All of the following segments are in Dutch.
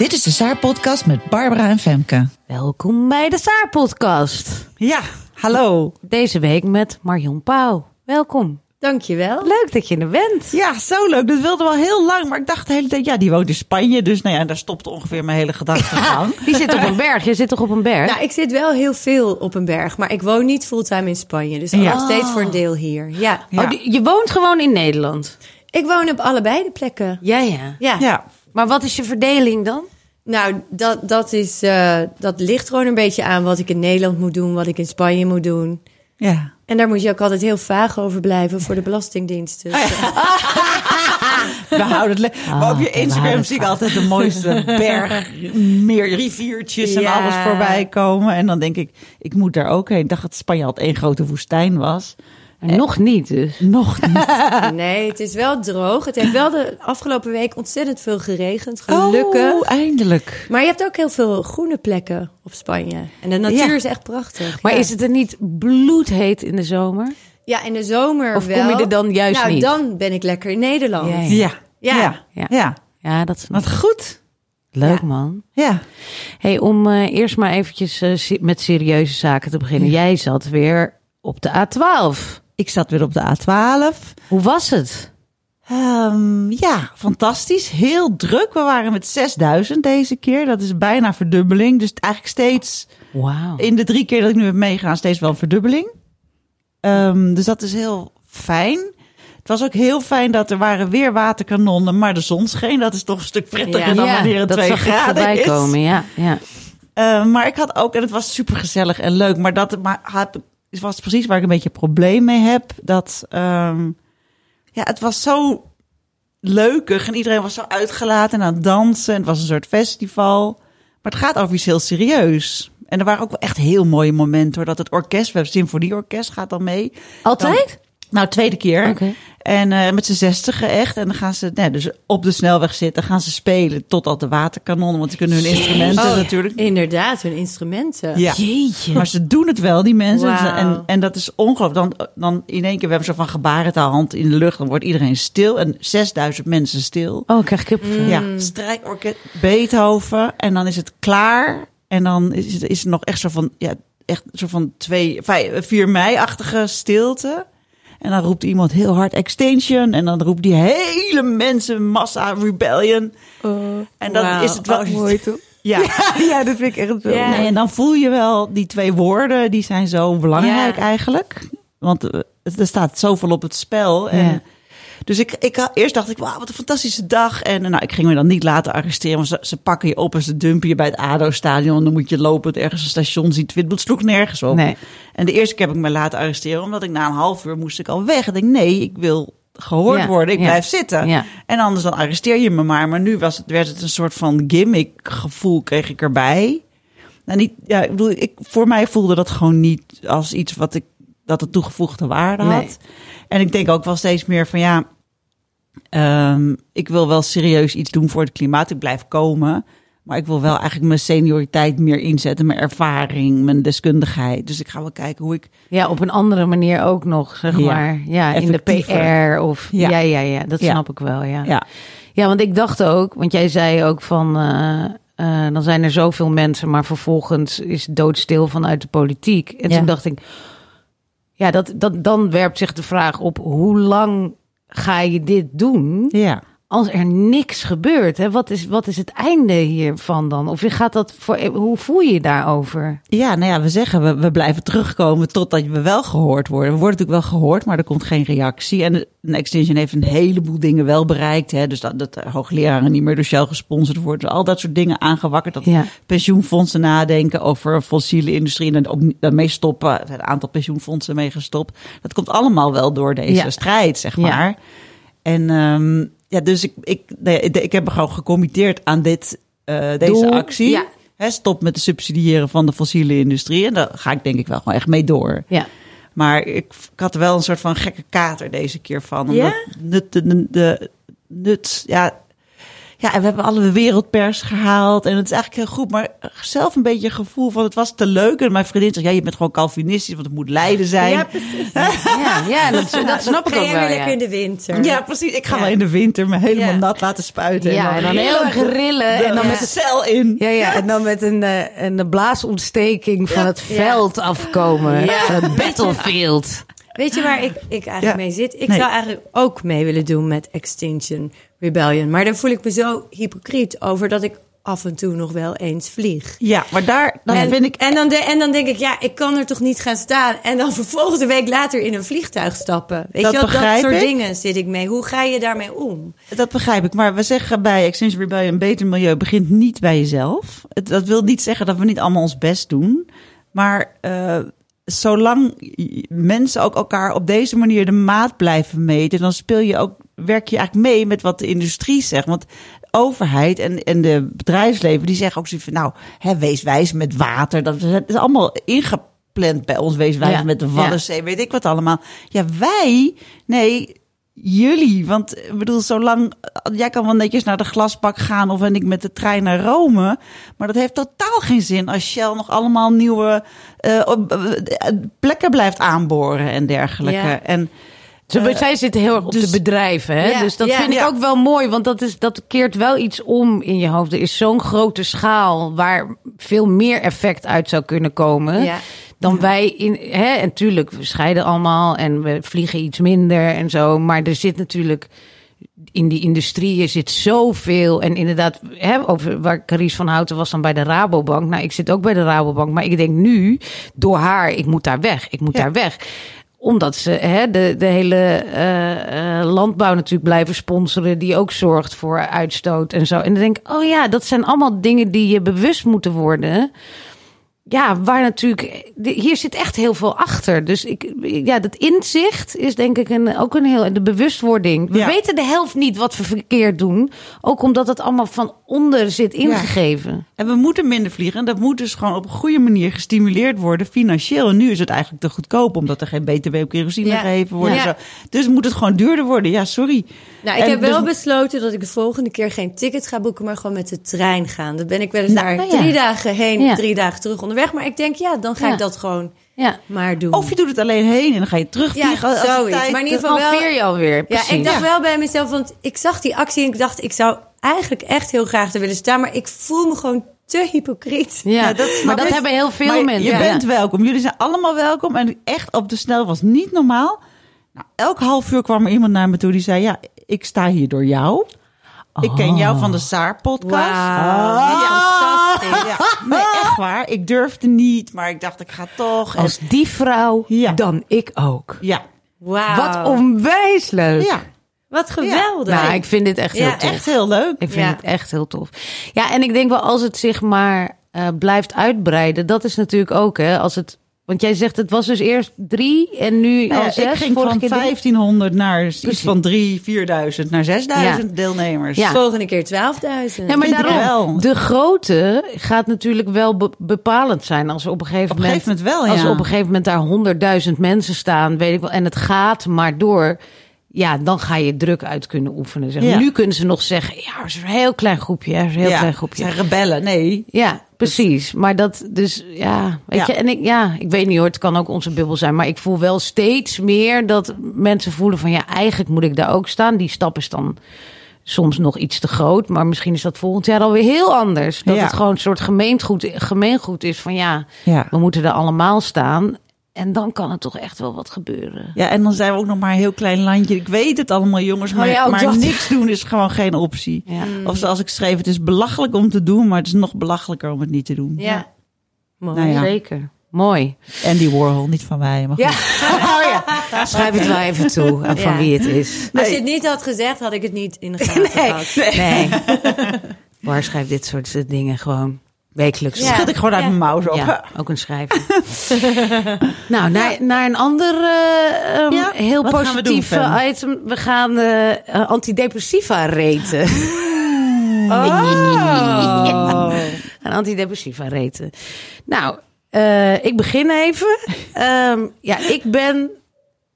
Dit is de Saar podcast met Barbara en Femke. Welkom bij de Saar Podcast. Ja, hallo. Deze week met Marion Pauw. Welkom. Dankjewel. Leuk dat je er bent. Ja, zo leuk. Dat wilde wel heel lang, maar ik dacht de hele tijd, ja, die woont in Spanje. Dus nou ja, daar stopte ongeveer mijn hele gedachtegang. Die zit op een berg. Je zit toch op een berg? Nou, ik zit wel heel veel op een berg, maar ik woon niet fulltime in Spanje. Dus Ja. nog steeds voor een deel hier. Ja. Ja. Oh, die- je woont gewoon in Nederland. Ik woon op allebei de plekken. Ja, ja. Ja. ja. Maar wat is je verdeling dan? Nou, dat, dat, is, eh, dat ligt gewoon een beetje aan wat ik in Nederland moet doen, wat ik in Spanje moet doen. Ja. En daar moet je ook altijd heel vaag over blijven voor de Belastingdienst. Dus, eh, We houden het le- Maar op je Instagram zie ik altijd de mooiste berg, meer riviertjes en Ja. alles voorbij komen. En dan denk ik, ik moet daar ook heen. Ik dacht dat Spanje al één grote woestijn was. Maar nog niet dus. Nog niet. nee, het is wel droog. Het heeft wel de afgelopen week ontzettend veel geregend, gelukkig. Oh, eindelijk. Maar je hebt ook heel veel groene plekken op Spanje. En de natuur Ja. is echt prachtig. Maar ja. is het er niet bloedheet in de zomer? Ja, in de zomer Of kom wel. je er dan juist nou, niet? dan ben ik lekker in Nederland. Ja, Ja. Ja. Ja. Ja. ja. Ja, dat is Wat goed. leuk Ja. man. Ja. Hey, om eh, eerst maar eventjes eh, met serieuze zaken te beginnen. Jij zat weer op de A12. Ik zat weer op de A12. Hoe was het? Ehm, ja, fantastisch. Heel druk. We waren met 6000 deze keer. Dat is bijna verdubbeling. Dus eigenlijk steeds Wauw. in de drie keer dat ik nu heb meegegaan, steeds wel een verdubbeling. Ehm, dus dat is heel fijn. Het was ook heel fijn dat er waren weer waterkanonnen, maar de zon scheen. Dat is toch een stuk prettiger Ja. dan wanneer het dat twee zag graden is. komen. Ja, ja. Eh, maar ik had ook, en het was super gezellig en leuk, maar dat maar had, was precies waar ik een beetje een probleem mee heb. Dat, ehm, ja, het was zo leukig en iedereen was zo uitgelaten en aan het dansen. En het was een soort festival. Maar het gaat over iets heel serieus. En er waren ook wel echt heel mooie momenten hoor. Dat het orkest, we hebben symfonieorkest, gaat dan mee. Altijd? Nou, tweede keer. Oké. En eh, met z'n zestigen echt. En dan gaan ze nee, dus op de snelweg zitten. gaan ze spelen totdat de waterkanonnen. Want ze kunnen hun instrumenten Oh, natuurlijk. Inderdaad, hun instrumenten. Ja. Jeetje. Maar ze doen het wel, die mensen. Wauw. En, en dat is ongelooflijk. Dan, dan in één keer, we hebben zo van gebarentaalhand in de lucht. Dan wordt iedereen stil. En 6000 mensen stil. Oh, ik krijg kippenvel. Ja, strijkorkest Beethoven. En dan is het klaar. En dan is het, is het nog echt zo van, ja, echt zo van twee, vijf, 4 mei-achtige stilte. En dan roept iemand heel hard extension. En dan roept die hele mensen massa rebellion. en dan is het wel Oh, mooi toch? Ja. ja, dat vind ik echt wel. Ja. Nee, en dan voel je wel die twee woorden, die zijn zo belangrijk Ja. eigenlijk. Want eh, er staat zoveel op het spel. En, Ja. Dus ik, ik, had- eerst dacht ik, wauw, wat een fantastische dag. En nou, ik ging me dan niet laten arresteren. Want ze, ze pakken je op en ze dumpen je bij het ADO-stadion. Dan moet je lopen, ergens een station ziet. Het sloeg nergens op. Nee. En de eerste keer heb ik me laten arresteren. Omdat ik na een half uur moest ik al weg. En ik denk, nee, ik wil gehoord Ja, worden. Ik ja. blijf zitten. Ja. En anders dan arresteer je me maar. Maar nu was het, werd het een soort van gimmick gevoel kreeg ik erbij. Nou, niet, ja, ik bedoel, ik, voor mij voelde dat gewoon niet als iets wat ik, dat het toegevoegde waarde had. Nee. En ik denk ook wel steeds meer van ja, ehm, ik wil wel serieus iets doen voor het klimaat. Ik blijf komen. Maar ik wil wel eigenlijk mijn senioriteit meer inzetten, mijn ervaring, mijn deskundigheid. Dus ik ga wel kijken hoe ik. Ja, op een andere manier ook nog, zeg Ja, maar. Ja, in de. PR of... Ja, Ja. ja, ja, dat snap ik wel, ja. Ja, Ja, want ik dacht ook, want jij zei ook van, eh, eh, dan zijn er zoveel mensen, maar vervolgens is het doodstil vanuit de politiek. En toen dacht ik, ja, dat, dat, dan werpt zich de vraag op, hoe lang ga je dit doen ja. Als er niks gebeurt? Hè? Wat, is, wat is het einde hiervan dan? Of gaat dat voor, hoe voel je je daarover? Ja, nou ja, we zeggen we, we blijven terugkomen totdat we wel gehoord worden. We worden natuurlijk wel gehoord, maar er komt geen reactie. En Extinction heeft een heleboel dingen wel bereikt. Hè? Dus dat, dat de hoogleraren niet meer door Shell gesponsord worden. Dus al dat soort dingen aangewakkerd. Dat Ja. pensioenfondsen nadenken over fossiele industrie. En ook daarmee stoppen. Er zijn een aantal pensioenfondsen mee gestopt. Dat komt allemaal wel door deze Ja. strijd, zeg Ja. maar. En, ehm, ja, dus ik, ik, nee, ik heb me gewoon gecommitteerd aan dit, eh, deze actie. ja. Stop met de subsidiëren van de fossiele industrie. En daar ga ik denk ik wel gewoon echt mee door. Ja. Maar ik, ik had er wel een soort van gekke kater deze keer van. Ja? Omdat nut, de, de, de nut, ja... Ja, en we hebben alle wereldpers gehaald. En het is eigenlijk heel goed. Maar zelf een beetje een gevoel van het was te leuk. En mijn vriendin zegt, ja, je bent gewoon Calvinistisch. Want het moet Leiden zijn. Ja, precies. Ja, ja dat, dat snap ik ook wel. Ja. in de winter. Ja, precies. Ik ga Ja. wel in de winter me helemaal Ja. nat laten spuiten. Ja, en dan heel erg rillen. de, En dan met het cel in. Ja, ja, en dan met een, eh, een blaasontsteking van het Ja. veld afkomen. Ja. Van het battlefield. Weet je waar ik, ik eigenlijk Ja. mee zit? Ik Nee. zou eigenlijk ook mee willen doen met Extinction Rebellion. Maar dan voel ik me zo hypocriet over dat ik af en toe nog wel eens vlieg. Ja, maar daar dan en, vind ik... en, dan de, en dan denk ik, ja, ik kan er toch niet gaan staan. En dan vervolgens een week later in een vliegtuig stappen. Weet Dat je wel, dat soort ik. dingen zit ik mee. Hoe ga je daarmee om? Dat begrijp ik. Maar we zeggen bij Extinction Rebellion... een beter milieu begint niet bij jezelf. Het, dat wil niet zeggen dat we niet allemaal ons best doen. Maar eh, zolang mensen ook elkaar op deze manier de maat blijven meten... dan speel je ook, werk je eigenlijk mee met wat de industrie zegt. Want overheid en, en de bedrijfsleven... die zeggen ook zoiets van... nou, hè, wees wijs met water. Dat is, allemaal ingepland bij ons. Wees wijs Ja, met de ja. Waddenzee, weet ik wat allemaal. Ja, wij... Nee, jullie. Want ik bedoel, zolang jij kan wel netjes naar de glasbak gaan of en ik met de trein naar Rome. Maar dat heeft totaal geen zin als Shell nog allemaal nieuwe eh, eh, plekken blijft aanboren en dergelijke. Ja. En Ze, zij zitten heel erg op dus- de bedrijven. Hè? Ja, dus dat ja. vind ik ook wel mooi. Want dat, is, dat keert wel iets om in je hoofd. Er is zo'n grote schaal waar veel meer effect uit zou kunnen komen. Dan wij in. Hè? En tuurlijk, we scheiden allemaal en we vliegen iets minder en zo. Maar er zit natuurlijk. In die industrieën zit zoveel. En inderdaad, hè, over waar Carice van Houten was dan bij de Rabobank. Nou, ik zit ook bij de Rabobank. Maar ik denk nu, door haar, ik moet daar weg. Ik moet daar weg omdat ze hè, de, de hele eh, landbouw natuurlijk blijven sponsoren, die ook zorgt voor uitstoot en zo. En dan denk ik, oh ja, dat zijn allemaal dingen die je bewust moeten worden. Ja, waar natuurlijk, hier zit echt heel veel achter. Dus ik, ja, dat inzicht is denk ik een, ook een heel, de bewustwording. We Ja. weten de helft niet wat we verkeerd doen. Ook omdat het allemaal van onder zit ingegeven. En we moeten minder vliegen. En dat moet dus gewoon op een goede manier gestimuleerd worden financieel. En nu is het eigenlijk te goedkoop, omdat er geen BTW op kerosine Ja. gegeven wordt. Ja. en Zo. Dus moet het gewoon duurder worden. Ja, sorry. Nou, ik En heb wel dus- besloten dat ik de volgende keer geen ticket ga boeken, maar gewoon met de trein gaan. Dan ben ik wel eens Nou, naar nou ja. drie dagen heen, Ja. drie dagen terug onderweg. Maar ik denk, ja, dan ga Ja. ik dat gewoon Ja, maar doen. Of je doet het alleen heen en dan ga je terugvliegen. Ja, zoiets. tijd- Maar in ieder geval wel- halveer je alweer. Ja, ik dacht wel bij mezelf, want ik zag die actie en ik dacht, ik zou eigenlijk echt heel graag er willen staan, maar ik voel me gewoon te hypocriet. Ja, Ja, dat snap maar dat hebben heel veel Maar mensen. Je Ja. bent welkom. Jullie zijn allemaal welkom. En echt op de snel was niet normaal. Nou, elk half uur kwam er iemand naar me toe die zei: Ja, ik sta hier door jou. Ik ken jou van de Saar-podcast. Wauw, Ah, fantastisch. Ja, nee, echt waar. Ik durfde niet, maar ik dacht, ik ga toch. En- Als die vrouw, Ja. dan ik ook. ja, Wauw. Wat onwijs leuk. ja, Wat geweldig. Nou, ik vind dit echt Ja, heel tof. echt heel leuk. Ik vind Ja. het echt heel tof. Ja, en ik denk wel als het zich maar eh, blijft uitbreiden, dat is natuurlijk ook, hè, als het. Want jij zegt het was dus eerst drie en nu Nou al ja, zes. ik ging van keer drie. 1500 naar iets Precies. van 3, 4000 naar 6000 deelnemers. Ja. Volgende keer 12.000. Ja, maar daarom, wel. de grootte gaat natuurlijk wel be- bepalend zijn als op een gegeven Op een moment, gegeven moment wel, als ja. op een gegeven moment daar honderdduizend mensen staan, weet ik wel, en het gaat maar door. Ja, dan ga je druk uit kunnen oefenen. Zeg. Ja. Nu kunnen ze nog zeggen, ja, er is een heel klein groepje, is een heel Ja, klein groepje. zijn rebellen. Nee, Ja, precies. Maar dat, dus ja, weet Ja. je, en ik, ja, ik weet niet hoor, het kan ook onze bubbel zijn, maar ik voel wel steeds meer dat mensen voelen van, ja, eigenlijk moet ik daar ook staan. Die stap is dan soms nog iets te groot, maar misschien is dat volgend jaar alweer heel anders. Dat Ja. het gewoon een soort gemeengoed, gemeengoed is van, ja, Ja. we moeten er allemaal staan. En dan kan er toch echt wel wat gebeuren. Ja, en dan zijn we ook nog maar een heel klein landje. Ik weet het allemaal, jongens, maar, Oh ja, maar dat. niks doen is gewoon geen optie. Ja. Of zoals ik schreef, het is belachelijk om te doen, maar het is nog belachelijker om het niet te doen. Ja. Mooi. Nou ja. Zeker. Mooi. Andy Warhol, niet van wij. Maar Ja. oh ja. Schrijf het wel even toe aan van wie het is. Als je het niet had gezegd, had ik het niet in de gaten gehad. Nee. Waar schrijft dit soort dingen gewoon? Wekelijks. Ja. Schud ik gewoon uit Ja. mijn mouw zo. Ja, ook een schrijver. nou, naar, naar een ander eh, ehm, Ja, heel wat doen, positief item. We gaan antidepressiva reten. Oh. Een antidepressiva reten. Nou, eh, ik begin even. Ehm, ja, ik ben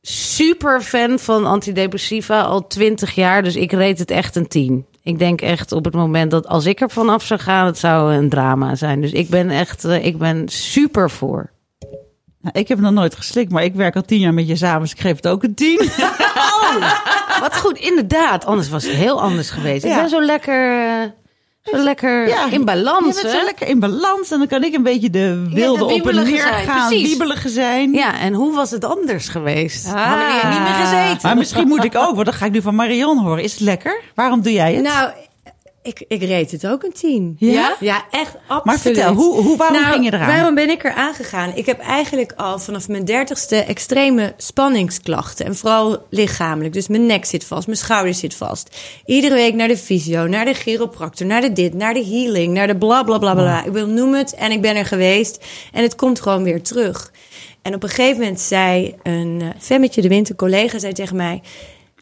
super fan van antidepressiva al twintig jaar. Dus ik reed het echt een 10. Ik denk echt op het moment dat als ik er vanaf zou gaan, het zou een drama zijn. Dus ik ben echt, eh, ik ben super voor. Nou, ik heb nog nooit geslikt, maar ik werk al tien jaar met je samen, dus ik geef het ook een tien. Wat goed, inderdaad. Anders was het heel anders geweest. Ik ben zo lekker, eh, zo lekker Ja, in balans. Je zo lekker in balans en dan kan ik een beetje de wilde op en neer zijn, gaan, precies. wiebelige zijn. Ja, en hoe was het anders geweest? Ah. Hadden we hier niet meer gezeten? Maar misschien moet ik ook, want dan ga ik nu van Marion horen. Is het lekker? Waarom doe jij het? Nou, ik, ik reed het ook een 10. Ja? Ja, echt absoluut. Maar vertel, hoe- hoe- waarom Nou, ging je eraan? Waarom ben ik er aangegaan? Ik heb eigenlijk al vanaf mijn dertigste extreme spanningsklachten. En vooral lichamelijk. Dus mijn nek zit vast, mijn schouder zit vast. Iedere week naar de fysio, naar de chiropractor, naar de dit, naar de healing, naar de bla bla bla bla. Ik wil noem het en ik ben er geweest. En het komt gewoon weer terug. En op een gegeven moment zei een uh, Femmetje de Winter, collega, zei tegen mij...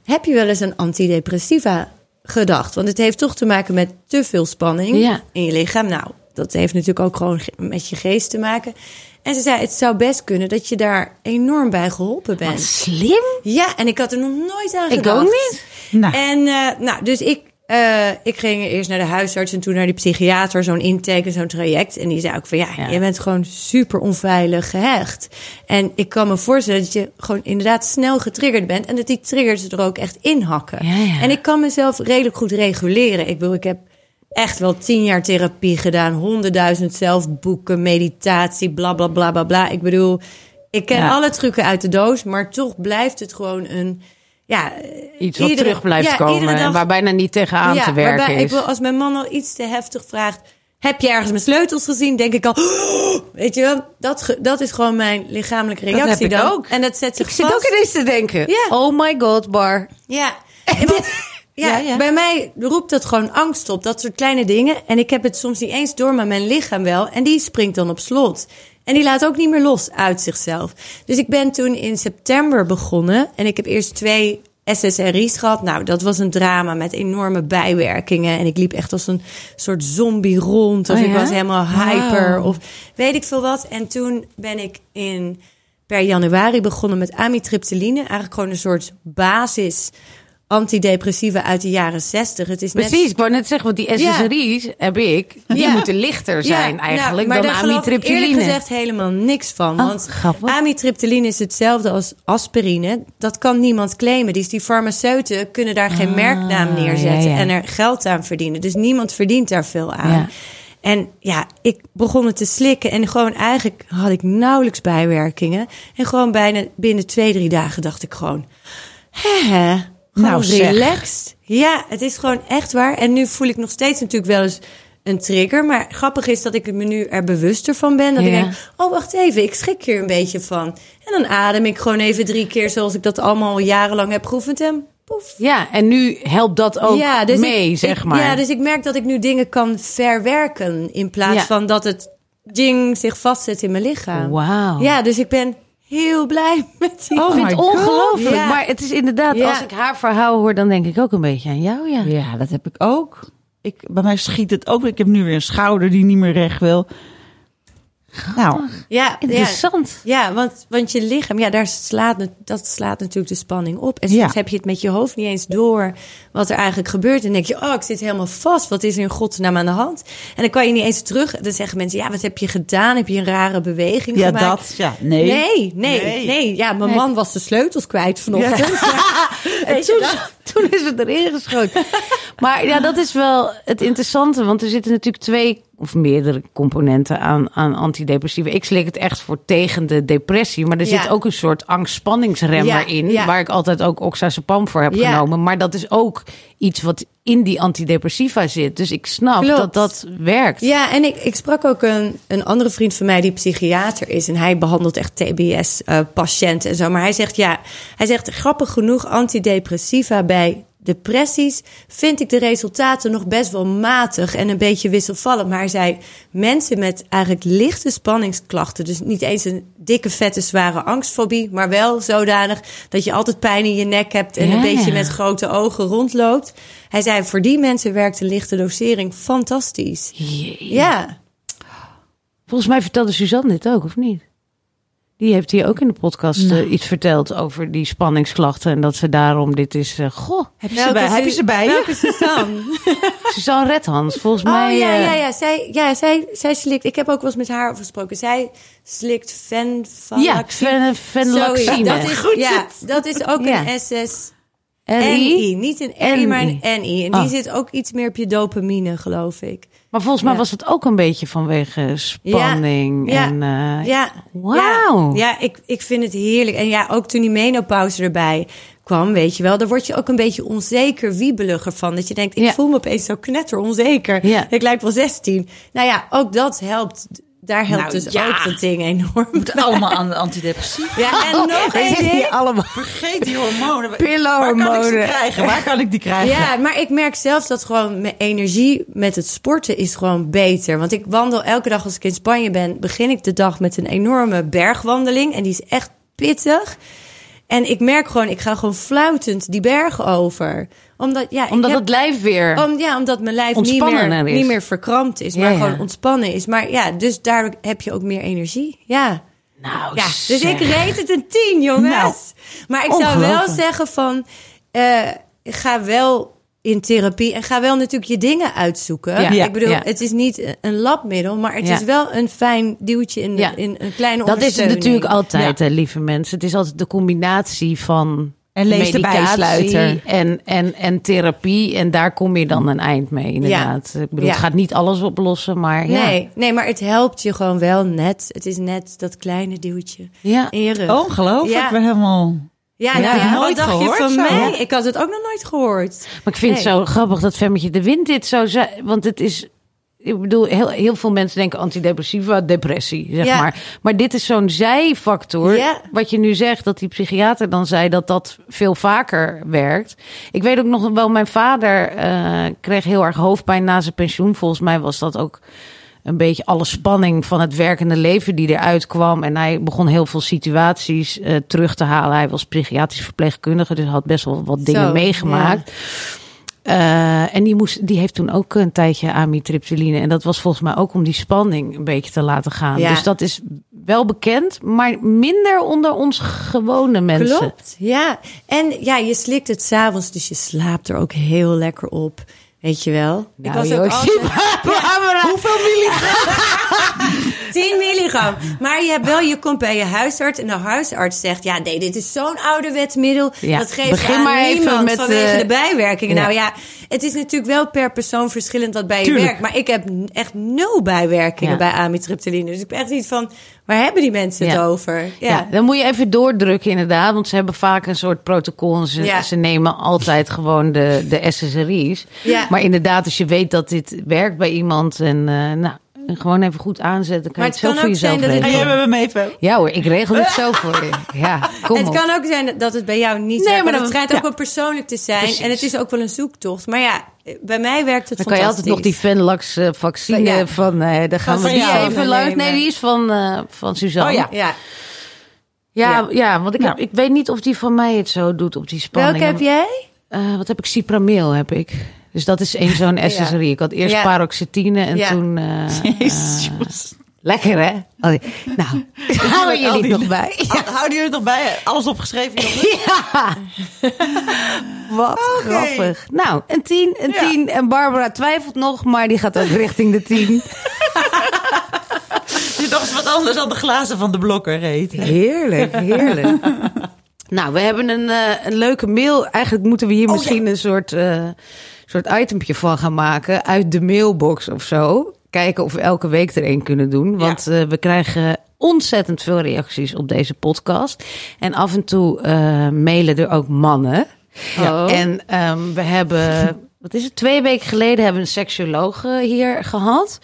Heb je wel eens een antidepressiva gedacht? Want het heeft toch te maken met te veel spanning Ja. in je lichaam. Nou, dat heeft natuurlijk ook gewoon ge- met je geest te maken. En ze zei, het zou best kunnen dat je daar enorm bij geholpen bent. Wat slim. Ja, en ik had er nog nooit aan Ik gedacht. ook niet. Nou. En eh, nou, dus ik, eh, ik ging eerst naar de huisarts en toen naar die psychiater, zo'n intake, zo'n traject. En die zei ook van ja, Ja. je bent gewoon super onveilig gehecht. En ik kan me voorstellen dat je gewoon inderdaad snel getriggerd bent en dat die triggers er ook echt inhakken. Ja, ja. En ik kan mezelf redelijk goed reguleren. Ik bedoel, ik heb echt wel tien jaar therapie gedaan, honderdduizend zelfboeken, meditatie, bla bla bla bla bla. Ik bedoel, ik ken alle trucken uit de doos, maar toch blijft het gewoon een ja, Iets wat iedere- terug blijft ja, komen dag- en waar bijna niet tegenaan te werken waarbij is. Ik wil, als mijn man al iets te heftig vraagt, heb je ergens mijn sleutels gezien? Denk ik al, weet je wel, dat, dat is gewoon mijn lichamelijke reactie heb ik dan. ook. En dat zet zich Ik zit ook ineens te denken. Ja. Oh my god, Bar. Ja. Ja, Ja, ja. bij mij roept dat gewoon angst op. Dat soort kleine dingen. En ik heb het soms niet eens door, maar mijn lichaam wel. En die springt dan op slot. En die laat ook niet meer los uit zichzelf. Dus ik ben toen in september begonnen. En ik heb eerst twee SSRI's gehad. Nou, dat was een drama met enorme bijwerkingen. En ik liep echt als een soort zombie rond. Of Oh ik was helemaal hyper. Of weet ik veel wat. En toen ben ik in per januari begonnen met amitriptyline. Eigenlijk gewoon een soort basis antidepressiva uit de jaren 60. Het is net Precies, ik wou net zeggen, want die Ja. SSRI's heb ik. Die Ja. moeten lichter zijn nou, eigenlijk maar dan daar amitriptyline. eerlijk gezegd helemaal niks van. Oh, want grappig. amitriptyline is hetzelfde als aspirine. Dat kan niemand claimen. Dus die farmaceuten kunnen daar geen Ah, merknaam neerzetten en er geld aan verdienen. Dus niemand verdient daar veel aan. En ja, ik begon het te slikken en gewoon eigenlijk had ik nauwelijks bijwerkingen. En gewoon bijna binnen twee, drie dagen dacht ik gewoon, hè, gewoon Nou, zeg. relaxed. Ja, het is gewoon echt waar. En nu voel ik nog steeds natuurlijk wel eens een trigger. Maar grappig is dat ik me nu er bewuster van ben. Dat ik denk, oh wacht even, ik schrik hier een beetje van. En dan adem ik gewoon even drie keer zoals ik dat allemaal al jarenlang heb geoefend. En poef. Ja, en nu helpt dat ook dus mee, ik- zeg ik- maar. Ja, dus ik merk dat ik nu dingen kan verwerken. In plaats Ja. van dat het ding zich vastzet in mijn lichaam. Wauw. Ja, dus ik ben heel blij met die. Oh Ik vind het ongelooflijk. Ja. Maar het is inderdaad, Ja. als ik haar verhaal hoor, dan denk ik ook een beetje aan jou, ja. Ja, dat heb ik ook. Ik, bij mij schiet het ook. Ik heb nu weer een schouder die niet meer recht wil. Nou, Ja, ja, Interessant. Ja, want, want je lichaam, ja, daar slaat, dat slaat natuurlijk de spanning op. En soms Ja. heb je het met je hoofd niet eens door wat er eigenlijk gebeurt. En denk je, oh, ik zit helemaal vast. Wat is er in godsnaam aan de hand? En dan kan je niet eens terug. Dan zeggen mensen, ja, wat heb je gedaan? Heb je een rare beweging ja, gemaakt? dat. Ja, nee. Nee, nee, nee, Nee. Ja, mijn man was de sleutels kwijt vanochtend. En toen, toen is het erin geschoten. maar ja, dat is wel het interessante. Want er zitten natuurlijk twee of meerdere componenten aan, aan antidepressiva. Ik slik het echt voor tegen de depressie. Maar er Ja. zit ook een soort angstspanningsremmer Ja, in. ja. Waar ik altijd ook oxazepam voor heb genomen. Maar dat is ook iets wat in die antidepressiva zit. Dus ik snap Klopt. dat dat werkt. Ja, en ik, ik sprak ook een, een andere vriend van mij die psychiater is. En hij behandelt echt TBS-patiënten en zo. Maar hij zegt, ja, hij zegt grappig genoeg antidepressiva bij depressies vind ik de resultaten nog best wel matig en een beetje wisselvallig. Maar hij zei, mensen met eigenlijk lichte spanningsklachten, dus niet eens een dikke, vette, zware angstfobie, maar wel zodanig dat je altijd pijn in je nek hebt en Ja, een beetje met grote ogen rondloopt. Hij zei, voor die mensen werkt de lichte dosering fantastisch. Ja. Volgens mij vertelde Suzanne dit ook, of niet? Die heeft hier ook in de podcast eh, iets verteld over die spanningsklachten. En dat ze daarom dit is... eh, goh, Heb je ze bij, heb je ze bij je? Welke Suzanne? Suzanne Redhans, volgens Oh mij... ja, eh, ja, ja. Zij, ja zij, zij slikt. Ik heb ook wel eens met haar over gesproken. Zij slikt Ja, venlafaxine. fen- fenlaxine. Dat is, ja, dat is ook Ja. een SS. NI. Niet een RI, maar een NI. En die Oh. zit ook iets meer op je dopamine, geloof ik. Maar volgens mij Ja. was het ook een beetje vanwege spanning. Ja, en, eh, Ja. Wauw. Ja, ja ik, ik vind het heerlijk. En ja, ook toen die menopauze erbij kwam, weet je wel, daar word je ook een beetje onzeker, wiebeliger van. Dat je denkt, ik voel me opeens zo knetter onzeker. Ja. Ik lijk wel 16. Nou ja, ook dat helpt. Daar helpt Nou, dus ja. ook dat ding enorm. Moet allemaal aan de antidepressiva. Ja, en nog één ding. allemaal. Vergeet die hormonen. Waar kan ik Pillenhormonen. ze krijgen? Waar kan ik die krijgen? Ja, maar ik merk zelf dat gewoon mijn energie met het sporten is gewoon beter. Want ik wandel elke dag als ik in Spanje ben, begin ik de dag met een enorme bergwandeling. En die is echt pittig. En ik merk gewoon, ik ga gewoon fluitend die bergen over. Omdat, ja, Omdat heb- het lijf weer... om, ja, omdat mijn lijf niet meer, niet meer verkrampt is, maar Ja, ja. gewoon ontspannen is. Maar ja, dus daardoor heb je ook meer energie. Ja. nou, Ja, dus zeg. ik reed het een tien, jongens. Nou, maar ik zou wel zeggen van... eh, ga wel in therapie en ga wel natuurlijk je dingen uitzoeken. Ja, ik bedoel, ja. het is niet een labmiddel, maar het Ja. is wel een fijn duwtje in, Ja. in een kleine Dat is het natuurlijk altijd, hè, lieve mensen. Het is altijd de combinatie van En lees de medicatie bijsluiter. en, en, en therapie. En daar kom je dan een eind mee, inderdaad. Ik bedoel, Ja. het gaat niet alles oplossen, maar ja. Nee, nee, maar het helpt je gewoon wel net. Het is net dat kleine duwtje Ja. in je rug. Ongelooflijk. Ja. Ik ben helemaal... ja, Ja, nou ja, nooit wat dacht gehoord je van zo. mij? Ja. Ik had het ook nog nooit gehoord. Maar ik vind het zo grappig dat Femmetje de Wind dit zo zei. Want het is... Ik bedoel, heel, heel veel mensen denken antidepressiva, depressie, zeg Ja. maar. Maar dit is zo'n zijfactor. Ja. Wat je nu zegt, dat die psychiater dan zei dat dat veel vaker werkt. Ik weet ook nog wel, mijn vader eh, kreeg heel erg hoofdpijn na zijn pensioen. Volgens mij was dat ook een beetje alle spanning van het werkende leven die eruit kwam. En hij begon heel veel situaties eh, terug te halen. Hij was psychiatrisch verpleegkundige, dus had best wel wat dingen Zo, meegemaakt. Eh, en die, moest, die heeft toen ook een tijdje amitriptyline. En dat was volgens mij ook om die spanning een beetje te laten gaan. Ja. Dus dat is wel bekend, maar minder onder ons gewone mensen. Klopt, ja. En ja, je slikt het s'avonds, dus je slaapt er ook heel lekker op. Weet je wel? Nou, ook joh, altijd- Hoeveel milligram? 10 milligram. Maar je hebt wel, je komt bij je huisarts en de huisarts zegt: ja, nee, dit is zo'n ouderwets middel. Ja, dat geeft begin aan maar even niemand met, vanwege eh, de bijwerkingen. Nou ja, het is natuurlijk wel per persoon verschillend wat bij je werkt. Maar ik heb echt nul bijwerkingen bij amitriptyline. Dus ik ben echt niet van: waar hebben die mensen het over? Ja. Dan moet je even doordrukken inderdaad. Want ze hebben vaak een soort protocol. En ze, ze nemen altijd gewoon de, de SSRI's. Ja. Maar inderdaad, als je weet dat dit werkt bij iemand... en eh, nou, gewoon even goed aanzetten... kan Maar je het het zo kan voor ook zijn dat het-. En jij bent mee, Ja hoor, ik regel het zo voor je. Ja, kom het op. kan ook zijn dat het bij jou niet Nee, maar Maar dan- het schijnt ja. ook wel persoonlijk te zijn. Precies. En het is ook wel een zoektocht. Maar ja, bij mij werkt het Dan kan je altijd nog die. Venlax eh, vaccine Ja. van... eh daar gaan Van we die jou even langs. nemen. Nee, die is van, eh, van Suzanne. Oh ja. Ja. Ja, ja. want ik, heb, Nou. ik weet niet of die van mij het zo doet op die spanning. Welke heb jij? Eh, wat heb ik? Cipramil heb ik. Dus dat is één zo'n SSRI. Ik had eerst paroxetine en toen... eh, Jezus. eh, lekker hè? Nou, houden jullie die- nog bij? Ja. Houden jullie het nog bij? Alles opgeschreven? Ja. Wat grappig. Nou, een tien, een Ja. tien. En Barbara twijfelt nog, maar die gaat ook richting de tien. Toch eens wat anders dan de glazen van de blokker heet. Heerlijk, heerlijk. nou, we hebben een, eh, een leuke mail. Eigenlijk moeten we hier Oh, misschien een soort, soort itempje van gaan maken. Uit de mailbox of zo. Kijken of we elke week er een kunnen doen. Want eh, we krijgen ontzettend veel reacties op deze podcast. En af en toe eh, mailen er ook mannen. Oh. En ehm, we hebben, wat is het, twee weken geleden hebben we een seksuoloog hier gehad.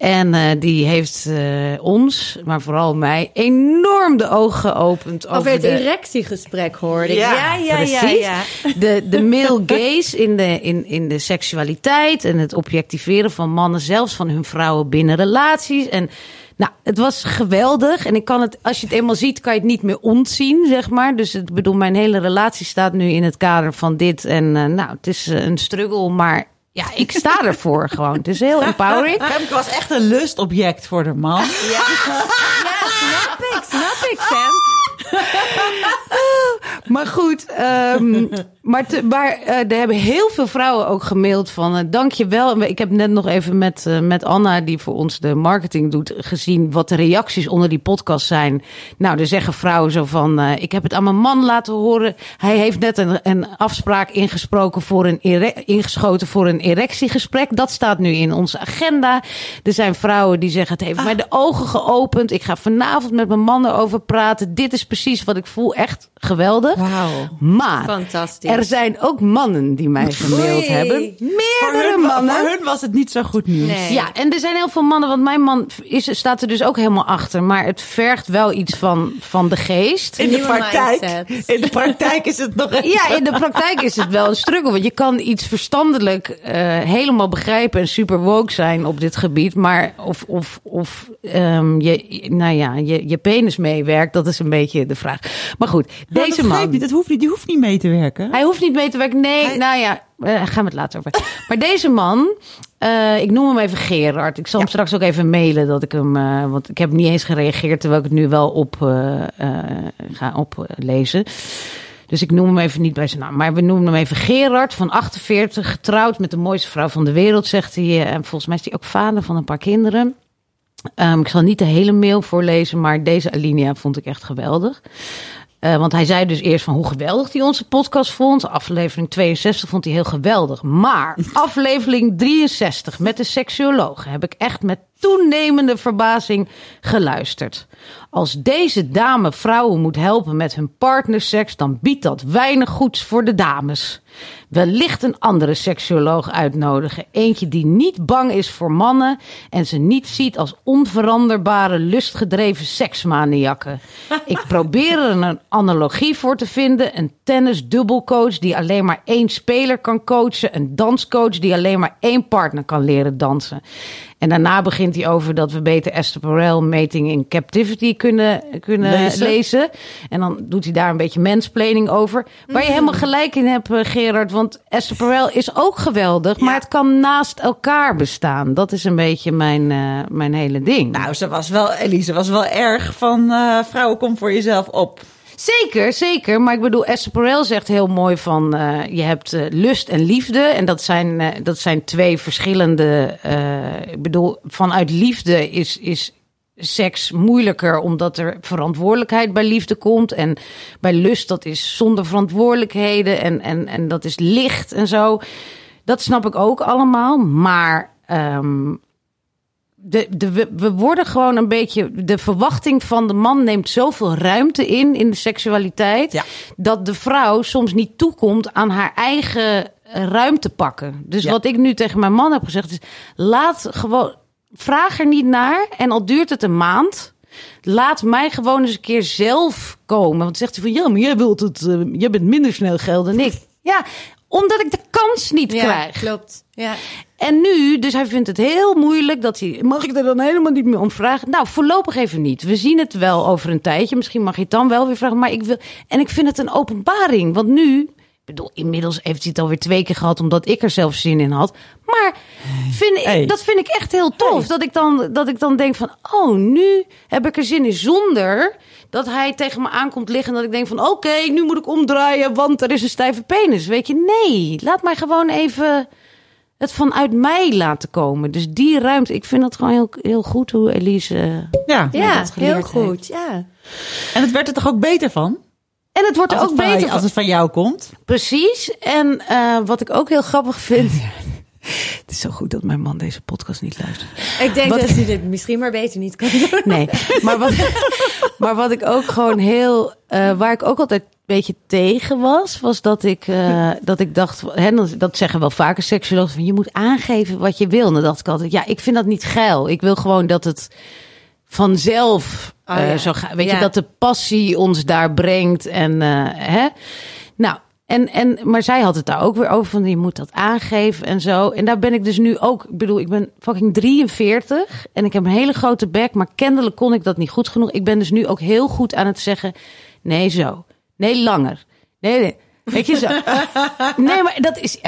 En eh, die heeft eh, ons, maar vooral mij, enorm de ogen geopend over, Over het de, erectiegesprek hoorde ik. Ja, Ja, ja, ja, Precies. ja. De, de male gaze in de, in, in de seksualiteit en het objectiveren van mannen, zelfs van hun vrouwen binnen relaties. En nou, het was geweldig. En ik kan het, als je het eenmaal ziet, kan je het niet meer ontzien, zeg maar. Dus ik bedoel, mijn hele relatie staat nu in het kader van dit. En eh, nou, het is een struggle, maar ja, ik sta ervoor gewoon. Het is heel empowering. Femke was echt een lustobject voor de man. Ja, snap ik, snap ik, Sam. Maar goed, ehm, maar, te, maar eh, er hebben heel veel vrouwen ook gemaild van eh, dank je wel. Ik heb net nog even met, eh, met Anna, die voor ons de marketing doet, gezien wat de reacties onder die podcast zijn. Nou, er zeggen vrouwen zo van, ik heb het aan mijn man laten horen. Hij heeft net een, een afspraak ingesproken voor een ingeschoten voor een erectiegesprek. Dat staat nu in onze agenda. Er zijn vrouwen die zeggen, het heeft mij de ogen geopend. Ik ga vanavond met mijn man erover praten. Dit is precies wat ik voel. Echt geweldig. Wauw. Maar Fantastisch. er zijn ook mannen die mij gemaild Oei. hebben. Voor Meerdere hun, mannen. voor hun was het niet zo goed nieuws. Nee. Ja, en er zijn heel veel mannen, want mijn man is, staat er dus ook helemaal achter. Maar het vergt wel iets van, van de geest. In de Nieuwe praktijk, mindset. in de praktijk is het nog even... Ja, in de praktijk is het wel een struggle. Want je kan iets verstandelijk eh, helemaal begrijpen en super woke zijn op dit gebied. Maar of, of, of ehm, je, nou ja, je, je penis meewerkt, dat is een beetje de vraag. Maar goed, Nou, deze dat Niet, dat hoeft niet, die hoeft niet mee te werken. Hij hoeft niet mee te werken. Nee, Hij- nou ja, eh, gaan we het later over. Maar deze man, eh, ik noem hem even Gerard. Ik zal hem straks ook even mailen dat ik hem, eh, want ik heb niet eens gereageerd terwijl ik het nu wel op ga oplezen. Dus ik noem hem even niet bij zijn naam. Maar we noemen hem even Gerard van 48, getrouwd met de mooiste vrouw van de wereld, zegt hij. En volgens mij is hij ook vader van een paar kinderen. Ehm, ik zal niet de hele mail voorlezen, maar deze alinea vond ik echt geweldig. Eh, want hij zei dus eerst van hoe geweldig hij onze podcast vond. Aflevering 62 vond hij heel geweldig. Maar aflevering 63 met de seksuoloog heb ik echt met toenemende verbazing geluisterd. Als deze dame vrouwen moet helpen met hun partnerseks, dan biedt dat weinig goeds voor de dames. Wellicht een andere seksuoloog uitnodigen. Eentje die niet bang is voor mannen en ze niet ziet als onveranderbare, lustgedreven seksmaniakken. Ik probeer er een analogie voor te vinden. Een tennis-dubbelcoach die alleen maar één speler kan coachen. Een danscoach die alleen maar één partner kan leren dansen. En daarna begint hij over dat we beter Esther Perel Mating in Captivity kunnen, kunnen Lezen. lezen. En dan doet hij daar een beetje mansplaining over. Waar je helemaal gelijk in hebt, eh, Gerard. Want Esther Perel is ook geweldig. Maar het kan naast elkaar bestaan. Dat is een beetje mijn, eh, mijn hele ding. Nou, ze was wel, Elise was wel erg van eh, vrouwen, kom voor jezelf op. Zeker, zeker. Maar ik bedoel, Esther zegt heel mooi van... eh, je hebt eh, lust en liefde. En dat zijn, eh, dat zijn twee verschillende... ik bedoel, vanuit liefde is, is seks moeilijker... omdat er verantwoordelijkheid bij liefde komt. En bij lust, dat is zonder verantwoordelijkheden. En, en, en dat is licht en zo. Dat snap ik ook allemaal. Maar... ehm, de, de, we, worden gewoon een beetje. De verwachting van de man neemt zoveel ruimte in, in de seksualiteit. Ja. Dat de vrouw soms niet toekomt aan haar eigen eh, ruimte pakken. Dus Ja. wat ik nu tegen mijn man heb gezegd is: laat gewoon. Vraag er niet naar. En al duurt het een maand. Laat mij gewoon eens een keer zelf komen. Want zegt hij van ja, maar jij wilt het. eh, jij bent minder snel geld dan ik. Ja, omdat ik de kans niet Ja, krijg. klopt. Ja. En nu, dus hij vindt het heel moeilijk dat hij. Mag ik er dan helemaal niet meer om vragen? Nou, voorlopig even niet. We zien het wel over een tijdje. Misschien mag je het dan wel weer vragen. Maar ik wil. En ik vind het een openbaring. Want nu. Ik bedoel, inmiddels heeft hij het alweer twee keer gehad. omdat ik er zelf zin in had. Maar vind, ik- Hey. dat vind ik echt heel tof. Dat, ik dan, dat ik dan denk van. Oh, nu heb ik er zin in. Zonder dat hij tegen me aankomt liggen. En dat ik denk van. Oké, nu moet ik omdraaien. Want er is een stijve penis. Weet je, nee. Laat mij gewoon even het vanuit mij laten komen. Dus die ruimte, ik vind dat gewoon heel, heel goed hoe Elise. eh, Ja, Ja, dat geleerd heel goed. heeft. Ja. en het werd er toch ook beter van? En het wordt er Als, ook het van, beter als het van jou komt. Precies. En eh, wat ik ook heel grappig vind. het is zo goed dat mijn man deze podcast niet luistert. Ik denk Wat- dat hij dit misschien maar beter niet kan doen. Nee, maar wat, maar wat ik ook gewoon heel. eh, waar ik ook altijd beetje tegen was, was dat ik, eh, dat ik dacht, hè, dat- dat zeggen wel vaker seksuologen, van je moet aangeven wat je wil. En dan dacht ik altijd, ja, ik vind dat niet geil. Ik wil gewoon dat het vanzelf Oh, eh, ja. zo gaat. Weet Ja. je, dat de passie ons daar brengt. En, eh, hè? Nou, en, en, maar zij had het daar ook weer over, van je moet dat aangeven en zo. En daar ben ik dus nu ook, ik bedoel, ik ben fucking 43 en ik heb een hele grote bek, maar kennelijk kon ik dat niet goed genoeg. Ik ben dus nu ook heel goed aan het zeggen, nee zo, nee langer, nee, nee. Weet je zo? Nee, maar dat is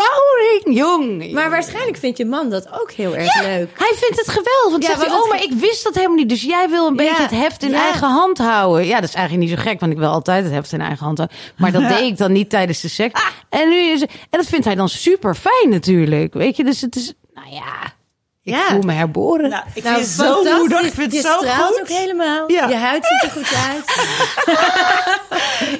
empowering, jong. Maar waarschijnlijk vindt je man dat ook heel erg leuk. Hij vindt het geweldig. Want Ja, zegt hij, oh, het- maar ik wist dat helemaal niet. Dus jij wil een beetje het heft in ja. eigen hand houden. Ja, dat is eigenlijk niet zo gek, want ik wil altijd het heft in eigen hand houden. Maar dat deed ik dan niet tijdens de seks. En, nu is, en dat vindt hij dan super fijn natuurlijk. Weet je, dus het is, nou ja, ik Ja. voel me herboren. Nou, ik Nou, vind het zo moedig. Ik vind je het zo straalt goed. ook helemaal. Ja. Je huid ziet er goed uit.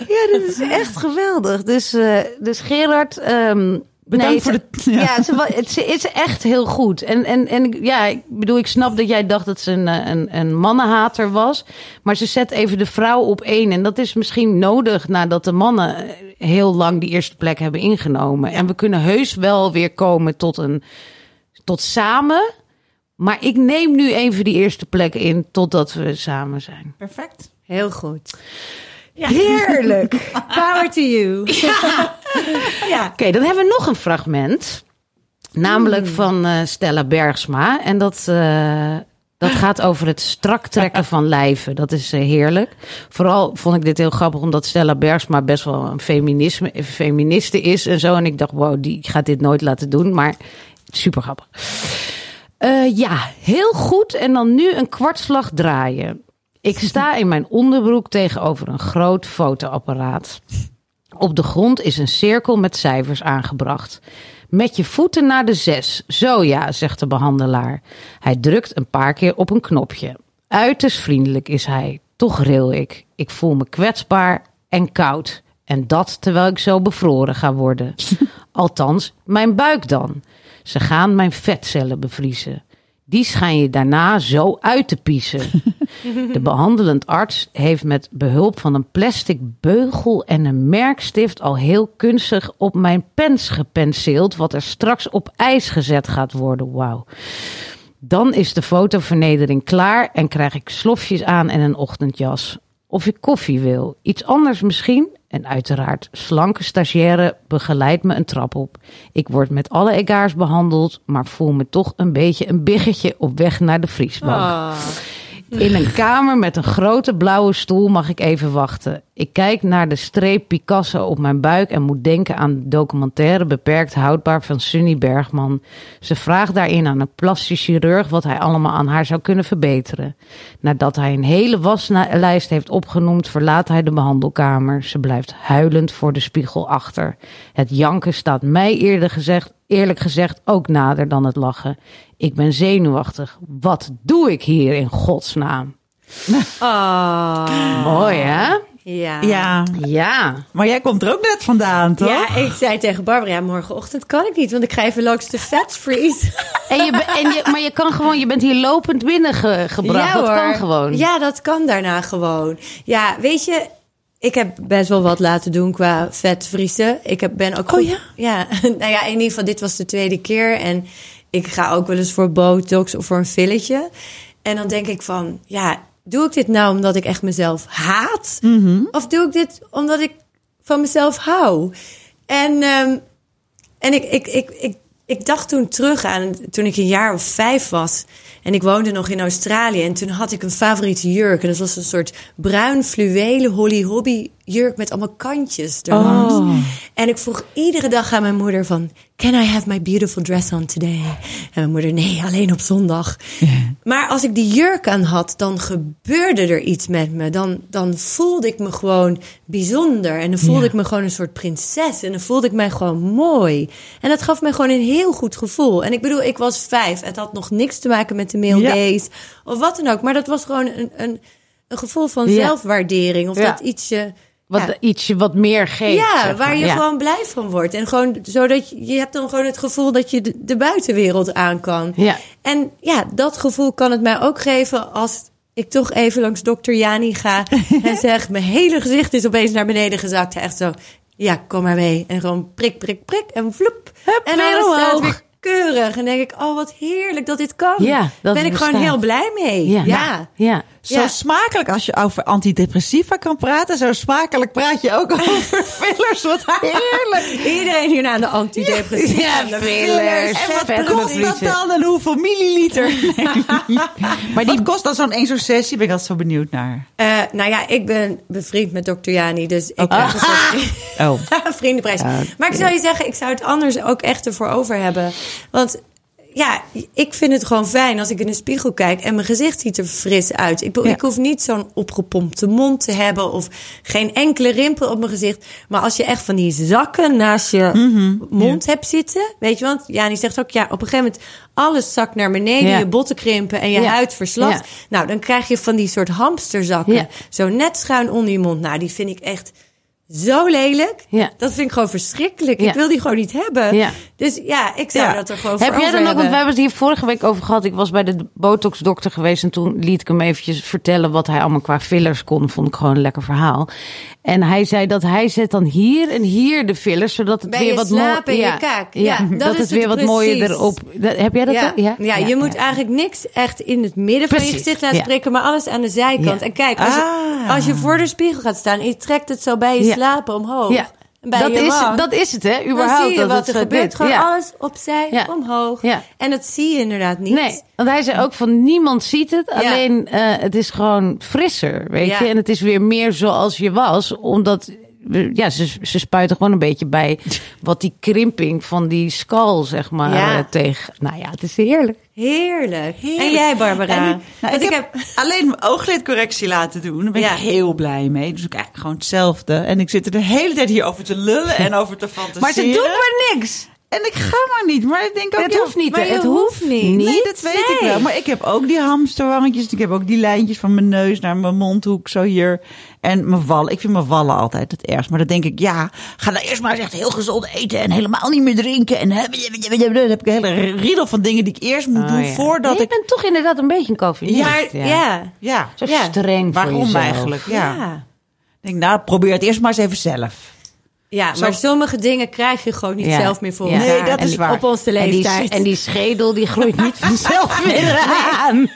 Ja, dit is echt geweldig. Dus, eh, dus Gerard... ehm, Bedankt nee, voor de- ja. Ja, ze, ze is echt heel goed. En, en, en ik- ja, ik bedoel, ik snap dat jij dacht dat ze een, eh, een, een mannenhater was. Maar ze zet even de vrouw op één. En dat is misschien nodig nadat de mannen eh, heel lang die eerste plek hebben ingenomen. En we kunnen heus wel weer komen tot, een, tot samen. Maar ik neem nu even die eerste plek in totdat we samen zijn. Perfect. Heel goed. Heerlijk! Power to you. Ja. Oké, dan hebben we nog een fragment. Namelijk van eh, Stella Bergsma. En dat, eh, dat gaat over het strak trekken van lijven. Dat is eh, heerlijk. Vooral vond ik dit heel grappig, omdat Stella Bergsma best wel een feminisme, feministe is en zo. En ik dacht, wow, die gaat dit nooit laten doen. Maar super grappig. Ja, heel goed. En dan nu een kwartslag draaien. Ik sta in mijn onderbroek tegenover een groot fotoapparaat. Op de grond is een cirkel met cijfers aangebracht. Met je voeten naar de zes. Zo ja, zegt de behandelaar. Hij drukt een paar keer op een knopje. Uiterst vriendelijk is hij. Toch ril ik. Ik voel me kwetsbaar en koud. En dat terwijl ik zo bevroren ga worden. Althans, mijn buik dan. Ze gaan mijn vetcellen bevriezen. Die schijn je daarna zo uit te piezen. De behandelend arts heeft met behulp van een plastic beugel en een merkstift al heel kunstig op mijn pens gepenseeld, wat er straks op ijs gezet gaat worden. Wauw. Dan is de fotovernedering klaar en krijg ik slofjes aan en een ochtendjas. Of ik koffie wil, iets anders misschien. En uiteraard, slanke stagiaire begeleidt me een trap op. Ik word met alle egaars behandeld, maar voel me toch een beetje een biggetje op weg naar de vriesbank. In een kamer met een grote blauwe stoel mag ik even wachten. Ik kijk naar de streep Picasso op mijn buik en moet denken aan de documentaire Beperkt Houdbaar van Sunny Bergman. Ze vraagt daarin aan een plastisch chirurg wat hij allemaal aan haar zou kunnen verbeteren. Nadat hij een hele waslijst heeft opgenoemd, verlaat hij de behandelkamer. Ze blijft huilend voor de spiegel achter. Het janken staat mij eerder gezegd, eerlijk gezegd ook nader dan het lachen. Ik ben zenuwachtig. Wat doe ik hier in godsnaam? Oh. Mooi, hè? Ja. ja, Ja. maar jij komt er ook net vandaan, toch? Ja, ik zei tegen Barbara, ja, morgenochtend kan ik niet, want ik ga even langs de fat freeze. En je, en je, maar je kan gewoon, je bent hier lopend binnengebracht. dat kan gewoon. Ja, dat kan daarna gewoon. Ja, weet je, ik heb best wel wat laten doen qua vetvriezen. Ik heb, ben ook Oh goed- ja? Ja, nou ja, in ieder geval, dit was de tweede keer. En ik ga ook wel eens voor botox of voor een filletje. En dan denk ik van, ja, doe ik dit nou omdat ik echt mezelf haat? Mhm. Of doe ik dit omdat ik van mezelf hou? En, ehm, en ik, ik, ik, ik, ik dacht toen terug aan toen ik een jaar of vijf was. En ik woonde nog in Australië. En toen had ik een favoriete jurk. En dat was een soort bruin fluwelen Holly Hobby jurk met allemaal kantjes erlangs. Oh. En ik vroeg iedere dag aan mijn moeder van... Can I have my beautiful dress on today? En mijn moeder, nee, alleen op zondag. Maar als ik die jurk aan had, dan gebeurde er iets met me. Dan, dan voelde ik me gewoon bijzonder. En dan voelde ik me gewoon een soort prinses. En dan voelde ik mij gewoon mooi. En dat gaf mij gewoon een heel goed gevoel. En ik bedoel, ik was vijf. Het had nog niks te maken met de male Ja. Of wat dan ook. Maar dat was gewoon een, een, een gevoel van Ja. zelfwaardering. Of dat ietsje... Wat ja, ietsje wat meer geeft. ja, zeg waar je Ja. gewoon blij van wordt. En gewoon zodat je, je hebt dan gewoon het gevoel dat je de, de buitenwereld aan kan. Ja. En ja, dat gevoel kan het mij ook geven als ik toch even langs dokter Jani ga en zeg, mijn hele gezicht is opeens naar beneden gezakt. Echt zo, ja, kom maar mee. En gewoon prik, prik, prik en vloep. Hup, en alles omhoog. En denk ik, oh wat heerlijk dat dit kan. Ja, dat ben ik gewoon heel blij mee. Ja. ja. Ja. Zo Ja. smakelijk als je over antidepressiva kan praten. Zo smakelijk praat je ook over fillers. Wat heerlijk. Iedereen hier naar de antidepressiva. Ja, fillers. En wat kost dat dan en hoeveel milliliter? Maar Wat die kost dan zo'n één zo'n sessie? Ben ik altijd zo benieuwd naar. Eh, nou ja, ik ben bevriend met dokter Jani, dus ik soort Oh. vriendenprijs. Maar ik zou je zeggen, ik zou het anders ook echt ervoor over hebben. Want ja, ik vind het gewoon fijn als ik in de spiegel kijk en mijn gezicht ziet er fris uit. Ik, Ja. ik hoef niet zo'n opgepompte mond te hebben of geen enkele rimpel op mijn gezicht. Maar als je echt van die zakken naast je Mhm. mond hebt zitten, weet je, want Jani zegt ook, ja, op een gegeven moment alles zakt naar beneden, Ja. je botten krimpen en je Ja. huid verslapt. Ja. Nou, dan krijg je van die soort hamsterzakken. Ja. Zo net schuin onder je mond. Nou, die vind ik echt zo lelijk. Ja. Dat vind ik gewoon verschrikkelijk. Ja. Ik wil die gewoon niet hebben. Ja. Dus ja, ik zou dat er gewoon Heb voor jij over dan ook, want we hebben. het hier vorige week over gehad. Ik was bij de botox-dokter geweest en toen liet ik hem eventjes vertellen wat hij allemaal qua fillers kon. Vond ik gewoon een lekker verhaal. En hij zei dat hij zet dan hier en hier de fillers, zodat het Bij weer wat mooier. je kaak. Ja, dat dat is het weer wat mooier erop. Dat- heb jij dat ja. ook? Ja, Ja, je moet eigenlijk niks echt in het midden van je gezicht laten prikken, maar alles aan de zijkant. En kijk, als je, Ah. als je voor de spiegel gaat staan en je trekt het zo bij je Ja. slapen omhoog. Ja. bij dat, is, wang, dat is het, hè? dan Überhaupt. zie je dat wat er gebeurt. dit. Gewoon Ja. alles opzij, Ja. omhoog. Ja. En dat zie je inderdaad niet. Nee, want hij zei ook van niemand ziet het. Alleen eh, het is gewoon frisser, weet je. En het is weer meer zoals je was. Omdat, ja, ze, ze spuiten gewoon een beetje bij wat die krimping van die skull, zeg maar, Ja. eh, tegen. Nou ja, het is heerlijk. Heerlijk. En jij, Barbara? En, nou, Want ik, heb, alleen mijn ooglidcorrectie laten doen. Daar ben Ja. ik heel blij mee. Dus ik eigenlijk gewoon hetzelfde. En ik zit er de hele tijd hier over te lullen en over te fantaseren. Maar ze doet maar niks. En ik ga maar niet. Maar ik denk ook... Het ja, hoeft niet. Het hoeft niet. Nee, dat weet ik wel. Maar ik heb ook die hamsterwangetjes. Ik heb ook die lijntjes van mijn neus naar mijn mondhoek, zo hier. En mijn wallen. Ik vind mijn wallen altijd het ergst. Maar dan denk ik, ja, ga nou eerst maar eens echt heel gezond eten. En helemaal niet meer drinken. En dan heb ik een hele riedel van dingen die ik eerst moet Oh, doen ja. voordat je ik... bent toch inderdaad een beetje een Calvinist. Maar ja. Ja, Zo Ja. streng voor waarom jezelf. eigenlijk? Ja. Ja. Ik denk, nou, probeer het eerst maar eens even zelf. Ja, Zo- maar sommige dingen krijg je gewoon niet Ja. zelf meer voor Ja. elkaar. Nee, dat En is waar. Op onze En die, leeftijd. en die schedel die groeit niet vanzelf weer aan.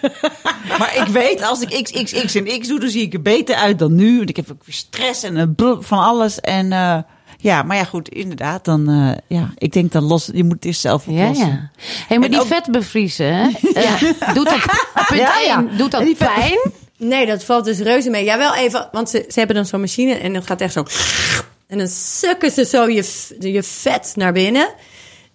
Maar ik weet, als ik XXX en X doe, dan zie ik er beter uit dan nu. Want ik heb ook weer stress en eh, van alles. En eh, ja, maar ja, goed, inderdaad. Dan, eh, ja, ik denk dan los, je moet het eerst zelf Ja, oplossen. ja. Hey, maar En die ook- vet bevriezen, hè? Eh, doet dat, punt Ja, ja. doet dat vet- pijn? Nee, dat valt dus reuze mee. Ja, wel even, want ze, ze hebben dan zo'n machine en dan gaat echt zo... En dan sukken ze zo je, je vet naar binnen.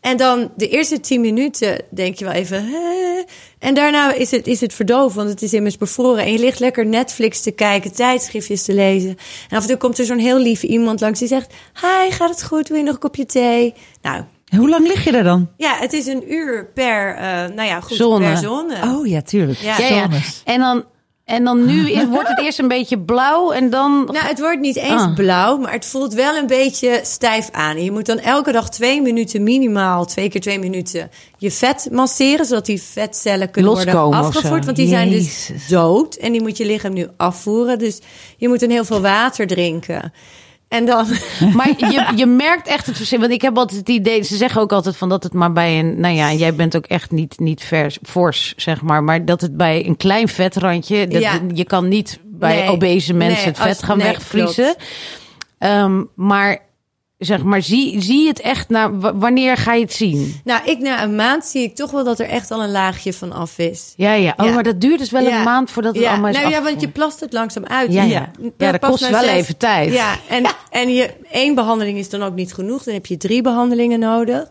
En dan de eerste tien minuten denk je wel even... Hè? En daarna is het, is het verdovend, want het is immers bevroren. En je ligt lekker Netflix te kijken, tijdschriftjes te lezen. En af en toe komt er zo'n heel lief iemand langs die zegt... Hi, gaat het goed? Wil je nog een kopje thee? Nou, En Hoe lang lig je daar dan? ja, het is een uur per, eh, nou ja, goed, Zonne. per zone. Oh ja, tuurlijk. Ja. Ja. En dan, en dan nu is, wordt het eerst een beetje blauw en dan... Nou, het wordt niet eens Ah. blauw, maar het voelt wel een beetje stijf aan. Je moet dan elke dag twee minuten minimaal, twee keer twee minuten, je vet masseren, zodat die vetcellen kunnen Loskomen worden afgevoerd. Want die zijn dus dood en die moet je lichaam nu afvoeren. Dus je moet dan heel veel water drinken. En dan, Maar je, je merkt echt het verschil. Want ik heb altijd het idee, ze zeggen ook altijd van dat het maar bij een, nou ja, jij bent ook echt niet, niet vers, fors, zeg maar. Maar dat het bij een klein vetrandje, dat, Ja. je kan niet bij Nee. obese mensen Nee, het vet als- gaan nee, wegvriezen. Ehm, maar zeg maar, zie, zie je het echt, naar, w- wanneer ga je het zien? nou, ik na een maand zie ik toch wel dat er echt al een laagje van af is. Ja, ja. Oh, Ja. maar dat duurt dus wel Ja. een maand voordat het ja. allemaal is nou, ja, want je plast het langzaam uit. Ja, ja. Ja, dat kost na wel zes- even tijd. Ja, en, en je, één behandeling is dan ook niet genoeg. Dan heb je drie behandelingen nodig.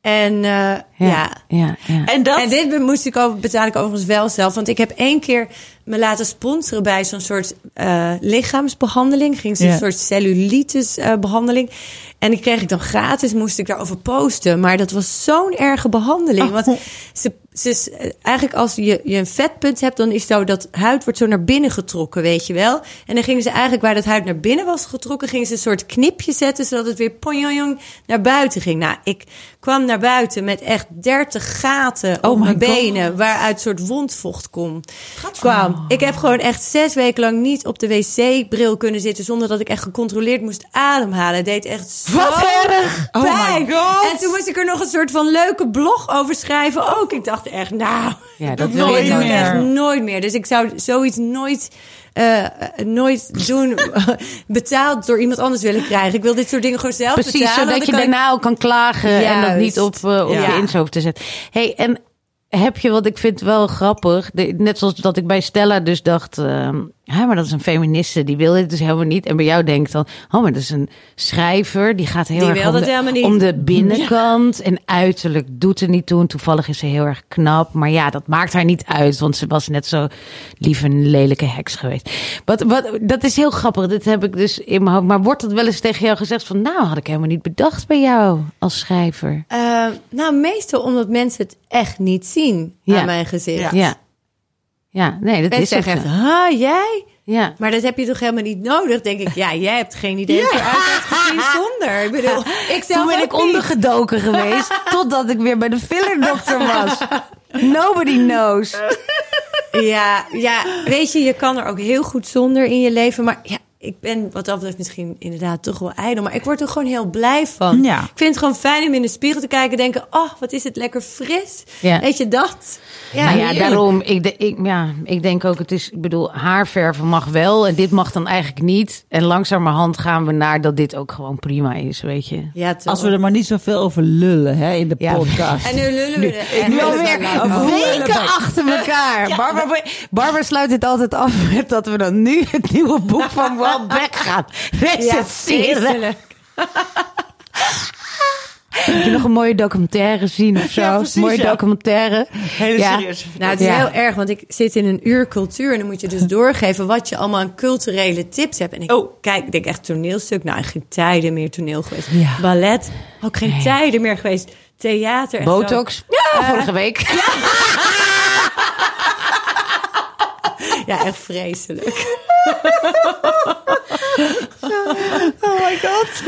En uh, ja. Ja, ja, ja. En dat... En dit moest ik over, betaal ik overigens wel zelf. Want ik heb één keer me laten sponsoren bij zo'n soort eh, lichaamsbehandeling. Ging ze een soort cellulitis eh, behandeling. En die kreeg ik dan gratis, moest ik daarover posten. Maar dat was zo'n erge behandeling. Want ze, ze, eh, eigenlijk als je, je een vetpunt hebt, dan is het zo dat huid wordt zo naar binnen getrokken, weet je wel. En dan gingen ze eigenlijk waar dat huid naar binnen was getrokken, gingen ze een soort knipje zetten, zodat het weer ponjong naar buiten ging. Nou, ik kwam naar buiten met echt 30 gaten Oh op mijn God. benen, waaruit soort wondvocht kom, kwam. Ik heb gewoon echt zes weken lang niet op de wc-bril kunnen zitten... zonder dat ik echt gecontroleerd moest ademhalen. Het deed echt zo Wat erg! Oh my god. En toen moest ik er nog een soort van leuke blog over schrijven ook. Ik dacht echt, nou, Ja, dat wil je nooit nooit echt meer. nooit meer. Dus ik zou zoiets nooit... eh, eh, nooit doen betaald door iemand anders willen krijgen. Ik wil dit soort dingen gewoon zelf Precies, betalen. zodat want je daarna ook kan klagen en dat niet op, eh, op Ja. je hoeft te zetten. hey, en heb je, wat ik vind wel grappig, net zoals dat ik bij Stella dus dacht, ehm, ja, maar dat is een feministe, die wil dit dus helemaal niet. En bij jou denkt dan, oh, maar dat is een schrijver, die gaat heel Die erg wil om dat de, helemaal niet. om de binnenkant. En uiterlijk doet er niet toe. En toevallig is ze heel erg knap. Maar ja, dat maakt haar niet uit, want ze was net zo lief en lelijke heks geweest. Wat, wat, dat is heel grappig, dit heb ik dus in mijn hoofd. Maar wordt dat wel eens tegen jou gezegd van, nou, had ik helemaal niet bedacht bij jou als schrijver? Eh, nou, meestal omdat mensen het echt niet zien Ja. aan mijn gezicht. Ja. Ja, nee, dat Mensen is zeggen zo. echt, ha, jij? Ja. Maar dat heb je toch helemaal niet nodig? Denk ik, ja, jij hebt geen idee hoe eruit hebt gezien zonder. Ik bedoel, ik zelf Toen ben ik niet. ondergedoken geweest, totdat ik weer bij de fillerdokter was. Nobody knows. Ja, ja, weet je, je kan er ook heel goed zonder in je leven. Maar ja, ik ben wat dat betreft misschien inderdaad toch wel ijdel. Maar ik word er gewoon heel blij van. Ja. Ik vind het gewoon fijn om in de spiegel te kijken en denken... oh, wat is het lekker fris. Ja. Weet je dat? Ja, nou ja, daarom. Ik, de- ik, ja, ik denk ook, het is, ik bedoel, haarverven mag wel en dit mag dan eigenlijk niet. En langzamerhand gaan we naar dat dit ook gewoon prima is, weet je. Ja, toch. Als we er maar niet zoveel over lullen hè, in de Ja. podcast. En nu lullen we er Nu alweer over. weken achter elkaar. Barbara, Barbara sluit dit altijd af met dat we dan nu het nieuwe boek van Walt Beck gaan Ja, recenseren. vreselijk. Heb je nog een mooie documentaire zien of zo? Ja, precies, mooie ja. documentaire. Hele Ja. serieus. Nou, het is Ja. heel erg, want ik zit in een uur cultuur... en dan moet je dus doorgeven wat je allemaal aan culturele tips hebt. En ik Oh. kijk, ik denk echt toneelstuk. Nou, geen tijden meer toneel geweest. Ja. Ballet, ook geen tijden meer geweest. Theater. en zo. Botox. Ja, vorige week. Ja, echt vreselijk. Oh my god.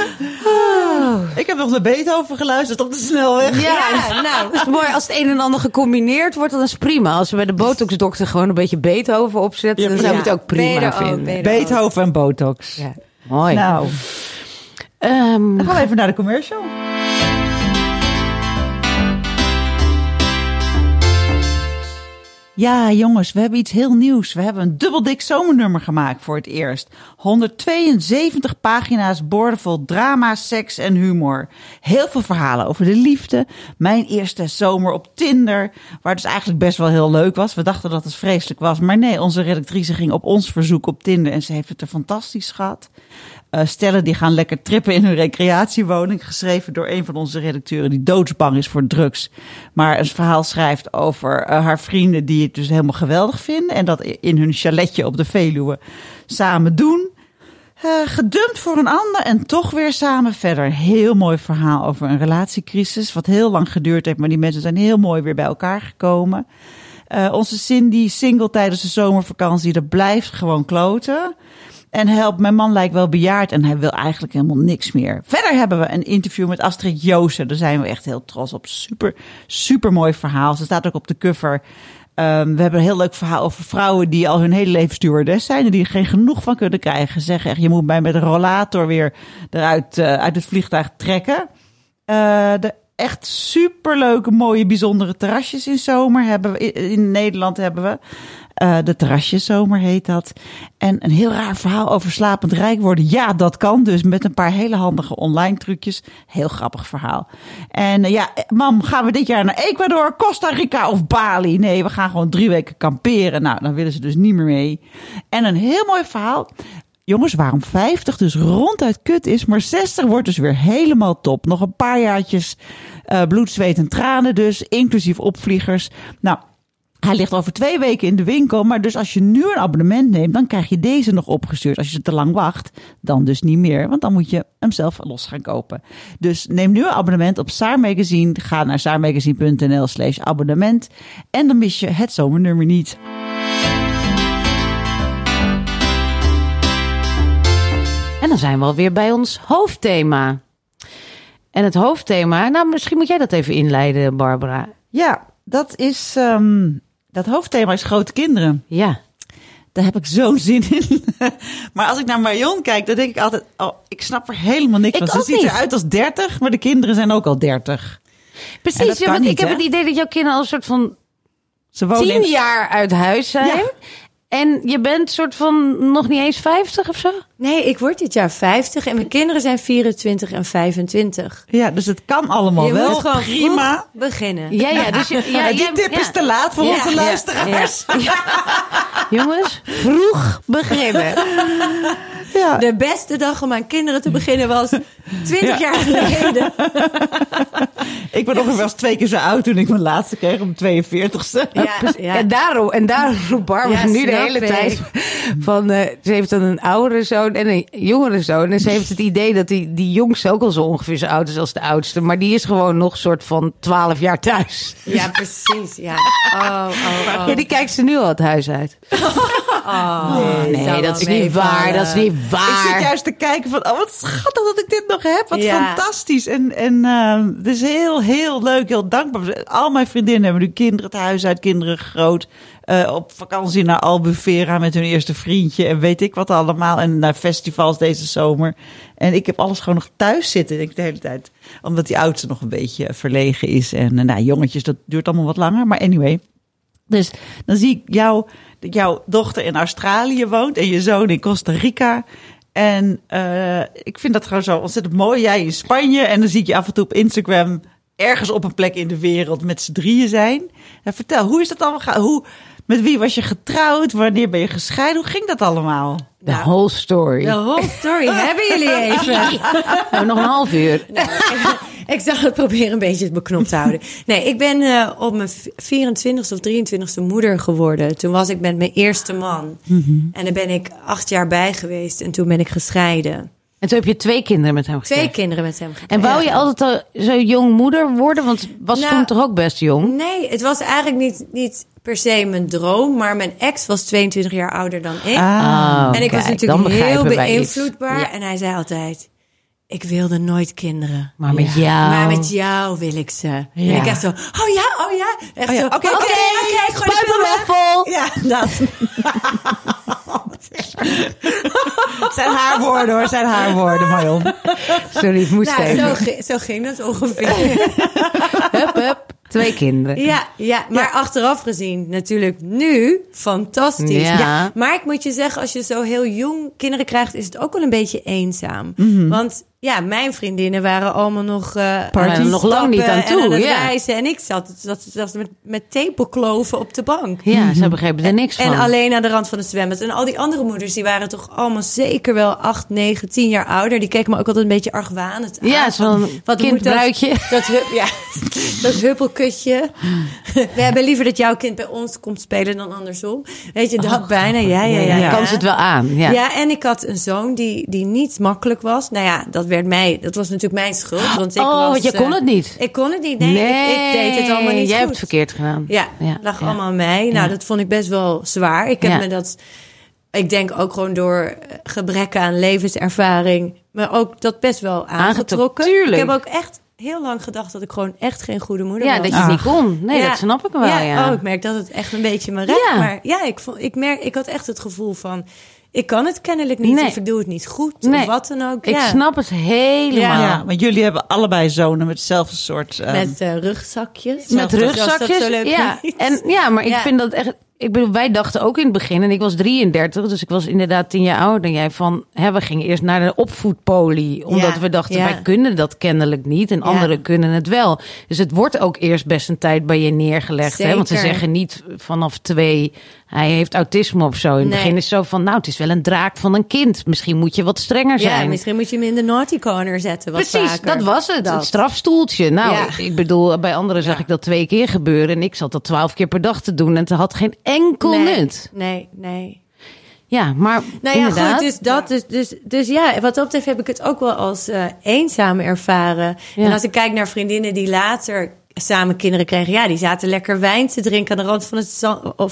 Ik heb nog naar Beethoven geluisterd op de snelweg. Ja, nou. Dat is mooi. Als het een en ander gecombineerd wordt, dan is het prima. Als we bij de botox-dokter gewoon een beetje Beethoven opzetten, Ja, dan zou ik Ja, het ook je prima er ook, vinden. je. Beethoven en Botox. Ja, mooi. Nou, Ehm, dan gaan we even naar de commercial. Ja, jongens, we hebben iets heel nieuws. We hebben een dubbeldik zomernummer gemaakt voor het eerst. 172 pagina's boordevol drama, seks en humor. Heel veel verhalen over de liefde. Mijn eerste zomer op Tinder, waar het dus eigenlijk best wel heel leuk was. We dachten dat het vreselijk was, maar nee, onze redactrice ging op ons verzoek op Tinder en ze heeft het er fantastisch gehad. Eh, stellen die gaan lekker trippen in hun recreatiewoning. Geschreven door een van onze redacteuren die doodsbang is voor drugs. Maar een verhaal schrijft over eh, haar vrienden die dus helemaal geweldig vinden. En dat in hun chaletje op de Veluwe samen doen. Eh, gedumpt voor een ander en toch weer samen verder. Heel mooi verhaal over een relatiecrisis. Wat heel lang geduurd heeft, maar die mensen zijn heel mooi weer bij elkaar gekomen. Eh, onze Cindy, single tijdens de zomervakantie, dat blijft gewoon kloten. En help, mijn man lijkt wel bejaard en hij wil eigenlijk helemaal niks meer. Verder hebben we een interview met Astrid Joosen. Daar zijn we echt heel trots op. Super, super mooi verhaal. Ze staat ook op de cover. Ehm, we hebben een heel leuk verhaal over vrouwen die al hun hele leven stewardess zijn. En die er geen genoeg van kunnen krijgen. Ze zeggen echt, je moet mij met een rollator weer eruit eh, uit het vliegtuig trekken. Eh, de echt superleuke, mooie, bijzondere terrasjes in zomer hebben we. In, in Nederland hebben we. Eh, de terrasjeszomer heet dat. En een heel raar verhaal over slapend rijk worden. Ja, dat kan dus met een paar hele handige online trucjes. Heel grappig verhaal. En eh, ja, eh, mam, gaan we dit jaar naar Ecuador, Costa Rica of Bali? Nee, we gaan gewoon drie weken kamperen. Nou, dan willen ze dus niet meer mee. En een heel mooi verhaal. Jongens, waarom 50 dus ronduit kut is, maar 60 wordt dus weer helemaal top. Nog een paar jaartjes bloed, zweet en tranen dus, inclusief opvliegers. Nou, hij ligt over twee weken in de winkel, maar dus als je nu een abonnement neemt, dan krijg je deze nog opgestuurd. Als je te lang wacht, dan dus niet meer, want dan moet je hem zelf los gaan kopen. Dus neem nu een abonnement op Saar Magazine. Ga naar saarmagazine.nl slash abonnement en dan mis je het zomernummer niet. En dan zijn we alweer bij ons hoofdthema. En het hoofdthema, nou misschien moet jij dat even inleiden, Barbara. Ja, dat is, ehm, dat hoofdthema is grote kinderen. Ja, Daar heb ik zo'n zin in. maar als ik naar Marion kijk, dan denk ik altijd... Oh, ik snap er helemaal niks Ik van. Ze ziet niet. eruit als 30, maar de kinderen zijn ook al 30. En Precies, ja, want ik heb het idee dat jouw kinderen al een soort van Ze wonen tien in- jaar uit huis zijn. Ja. En je bent soort van nog niet eens 50 of zo? Nee, ik word dit jaar 50 en mijn kinderen zijn 24 en 25. Ja, dus het kan allemaal je wel. moet gewoon prima. beginnen. Ja, ja. Dus je, ja, Ja, die tip ja. is te laat voor Ja, onze ja, luisteraars. Jongens, vroeg beginnen. Ja. De beste dag om aan kinderen te beginnen was 20 Ja. jaar geleden. Ik ben ongeveer eens twee keer zo oud toen ik mijn laatste kreeg om 42ste. Ja, ja. En daarom, en daarom roept Barbara Ja, nu de hele ik. tijd van... eh, ze heeft dan een oudere zoon en een jongere zoon. En ze heeft het idee dat die, die jongste ook al zo ongeveer zo oud is als de oudste. Maar die is gewoon nog soort van 12 jaar thuis. Ja, precies. Ja. Oh, oh, oh. Ja, die kijkt ze nu al het huis uit. Oh, nee, zal dat is niet waar. Dat is niet Ik zit waar. juist te kijken van, oh wat schattig dat ik dit nog heb. Wat Ja. fantastisch. En, en ehm, het is heel, heel leuk, heel dankbaar. Al mijn vriendinnen hebben nu kinderen het huis uit, kinderen groot. Eh, op vakantie naar Albufeira met hun eerste vriendje en weet ik wat allemaal. En naar festivals deze zomer. En ik heb alles gewoon nog thuis zitten, denk ik de hele tijd. Omdat die oudste nog een beetje verlegen is. En eh, nou, jongetjes, dat duurt allemaal wat langer. Maar anyway. Dus dan zie ik jou, jouw dochter in Australië woont en je zoon in Costa Rica. En eh, ik vind dat gewoon zo ontzettend mooi. Jij in Spanje en dan zie ik je af en toe op Instagram ergens op een plek in de wereld met z'n drieën zijn. En vertel, hoe is dat allemaal? Hoe, met wie was je getrouwd? Wanneer ben je gescheiden? Hoe ging dat allemaal? De Nou, whole story. De whole story hebben jullie even. Nou, nog een half uur. Ik zal het proberen een beetje beknopt te houden. Nee, ik ben eh, op mijn 24ste of 23ste moeder geworden. Toen was ik met mijn eerste man. En daar ben ik acht jaar bij geweest. En toen ben ik gescheiden. En toen heb je twee kinderen met hem Twee gekregen. kinderen met hem gekregen. En wou je altijd al zo jong moeder worden? Want was Nou, toen toch ook best jong? Nee, het was eigenlijk niet, niet per se mijn droom. Maar mijn ex was 22 jaar ouder dan ik. Ah, en ik was kijk, natuurlijk heel beïnvloedbaar. Ja. En hij zei altijd... Ik wilde nooit kinderen. Maar met jou. Maar met jou wil ik ze. En ik echt zo, oh ja, oh ja. Echt Oh ja, zo, oké, oké, oké, vol. Ja, dat. Het zijn haar woorden hoor, het zijn haar woorden, Marion. Sorry, ik moest Nou, even. zo, zo ging het ongeveer. Hup, hup. Twee kinderen. Ja, ja, maar achteraf gezien natuurlijk nu fantastisch. Ja. Maar ik moet je zeggen, als je zo heel jong kinderen krijgt, is het ook wel een beetje eenzaam. Want ja, mijn vriendinnen waren allemaal nog uh, Waren nog lang niet aan toe, en aan het ja. reizen. En ik zat, zat, zat met, met tepelkloven op de bank. Ja, ze begrepen er niks van. En alleen aan de rand van het zwembad. En al die andere moeders, die waren toch allemaal zeker wel 8, 9, 10 jaar ouder. Die keken me ook altijd een beetje argwanend aan. Ja, zo'n Van, wat kindbruidje. Dat, dat, hup- ja, dat huppelkutje. We hebben liever dat jouw kind bij ons komt spelen dan andersom. Weet je, dat bijna. Ja, ja, ja. Je ja. kan ze het wel aan. Ja. Ja. en ik had een zoon die, die niet makkelijk was. Nou ja, dat werd mij, dat was natuurlijk mijn schuld. Want ik oh, was, je kon eh, het niet. Ik kon het niet. Nee, ik, ik deed het allemaal niet Jij goed. hebt het verkeerd gedaan. Ja, Ja, lag ja. allemaal aan mij. Nou, Ja. dat vond ik best wel zwaar. Ik heb Ja. me dat, ik denk ook gewoon door eh, gebrek aan levenservaring, maar ook dat best wel aangetrokken. tuurlijk. Ik heb ook echt heel lang gedacht dat ik gewoon echt geen goede moeder Ja, was. dat je het niet kon. Nee, Ja. dat snap ik wel. Ja, Oh, ik merk dat het echt een beetje me raakt. Ja. Maar ja, ik, vond, ik, merk, ik had echt het gevoel van... Ik kan het kennelijk niet Nee. of ik doe het niet goed Nee. of wat dan ook. Ik ja. snap het helemaal. Ja, want jullie hebben allebei zonen met hetzelfde soort... ehm, Met eh, rugzakjes. Met rugzakjes. zoals dat zo leuk ja. heet. En, ja, maar ik vind dat echt. Ik bedoel, wij dachten ook in het begin, en ik was 33, dus ik was inderdaad tien jaar ouder dan jij. Van, hè, we gingen eerst naar de opvoedpolie, omdat Ja, we dachten, ja. wij kunnen dat kennelijk niet en anderen kunnen het wel. Dus het wordt ook eerst best een tijd bij je neergelegd. Hè? Want ze zeggen niet vanaf twee, hij heeft autisme of zo. In het Nee. begin is het zo van, nou, het is wel een draak van een kind. Misschien moet je wat strenger Ja, zijn. misschien moet je hem in de naughty corner zetten. Wat Precies, vaker. dat was het. Dat. Het strafstoeltje. Nou, Ja. ik, bedoel, bij anderen zag ik dat twee keer gebeuren. En ik zat dat twaalf keer per dag te doen. En het had geen enkel nee, nut. Nee, nee. Ja, maar Nou ja, inderdaad. goed, dus dat dus, dus, dus ja, wat dat betreft heb ik het ook wel als eh, eenzaam ervaren. Ja. En als ik kijk naar vriendinnen die later samen kinderen kregen, ja, die zaten lekker wijn te drinken aan de rand van, het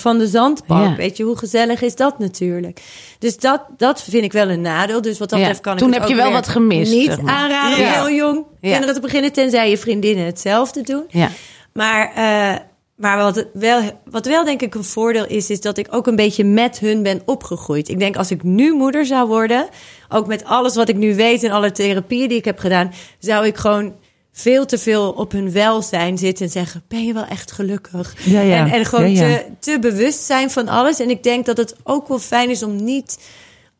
van de zandbank. Ja. Weet je, hoe gezellig is dat natuurlijk? Dus dat, dat vind ik wel een nadeel. Dus wat dat Ja, betreft kan ik toen het heb ook je wel wat gemist, Niet zeg maar. aanraden Ja. heel jong Ja. kinderen te beginnen, tenzij je vriendinnen hetzelfde doen. Ja. Maar, eh, maar wat, wel, wat wel denk ik een voordeel is, is dat ik ook een beetje met hun ben opgegroeid. Ik denk als ik nu moeder zou worden, ook met alles wat ik nu weet en alle therapieën die ik heb gedaan, zou ik gewoon veel te veel op hun welzijn zitten en zeggen: Ben je wel echt gelukkig? Ja, ja. En, en gewoon Ja. Te, te bewust zijn van alles. En ik denk dat het ook wel fijn is om niet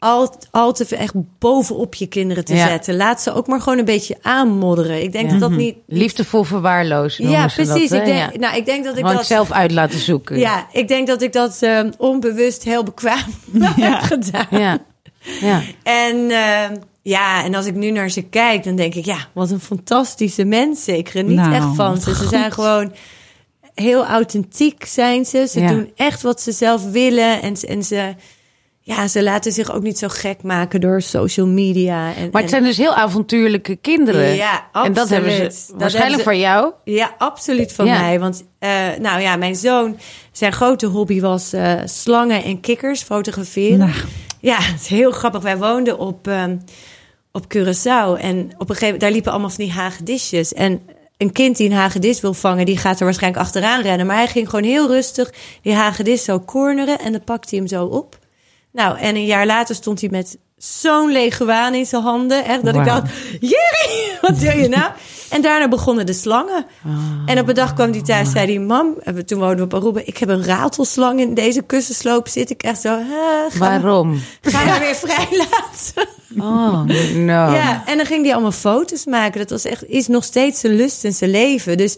al, al te veel echt bovenop je kinderen te zetten. Laat ze ook maar gewoon een beetje aanmodderen. Ik denk dat dat niet. Liefdevol verwaarlozen. Ja, precies. Dat, ik, denk, nou, ik denk dat ik Gewoon dat zelf uit laten zoeken. ja, ik denk dat ik dat eh, onbewust heel bekwaam heb gedaan. ja. ja. En eh, ja, en als ik nu naar ze kijk, dan denk ik, ja, wat een fantastische mensen. Ik geniet Nou, echt van ze. Ze zijn gewoon heel authentiek, zijn ze. Ze Ja. doen echt wat ze zelf willen. En, ze- en ze, ja, ze laten zich ook niet zo gek maken door social media. En, Maar het zijn dus heel avontuurlijke kinderen. Ja, En dat hebben ze absoluut. Dat waarschijnlijk hebben voor jou. Ja, absoluut van Ja. mij. Want uh, nou ja, mijn zoon, zijn grote hobby was uh, slangen en kikkers fotograferen. Nou. Ja, het is heel grappig. Wij woonden op, um, op Curaçao en op een gegeven moment, daar liepen allemaal van die hagedisjes. En een kind die een hagedis wil vangen, die gaat er waarschijnlijk achteraan rennen. Maar hij ging gewoon heel rustig die hagedis zo corneren en dan pakte hij hem zo op. Nou, en een jaar later stond hij met zo'n leguaan in zijn handen. Echt, dat ik dacht, Jerry, wat doe je nou? En daarna begonnen de slangen. En op een dag kwam hij thuis, zei hij, mam, en we- toen woonden we op Aruba, ik heb een ratelslang in deze kussensloop zit. Ik echt zo, "Huh, ga, Waarom? ga hem weer vrijlaten. Oh, no. Ja, en dan ging hij allemaal foto's maken. Dat was echt, is nog steeds zijn lust en zijn leven. Dus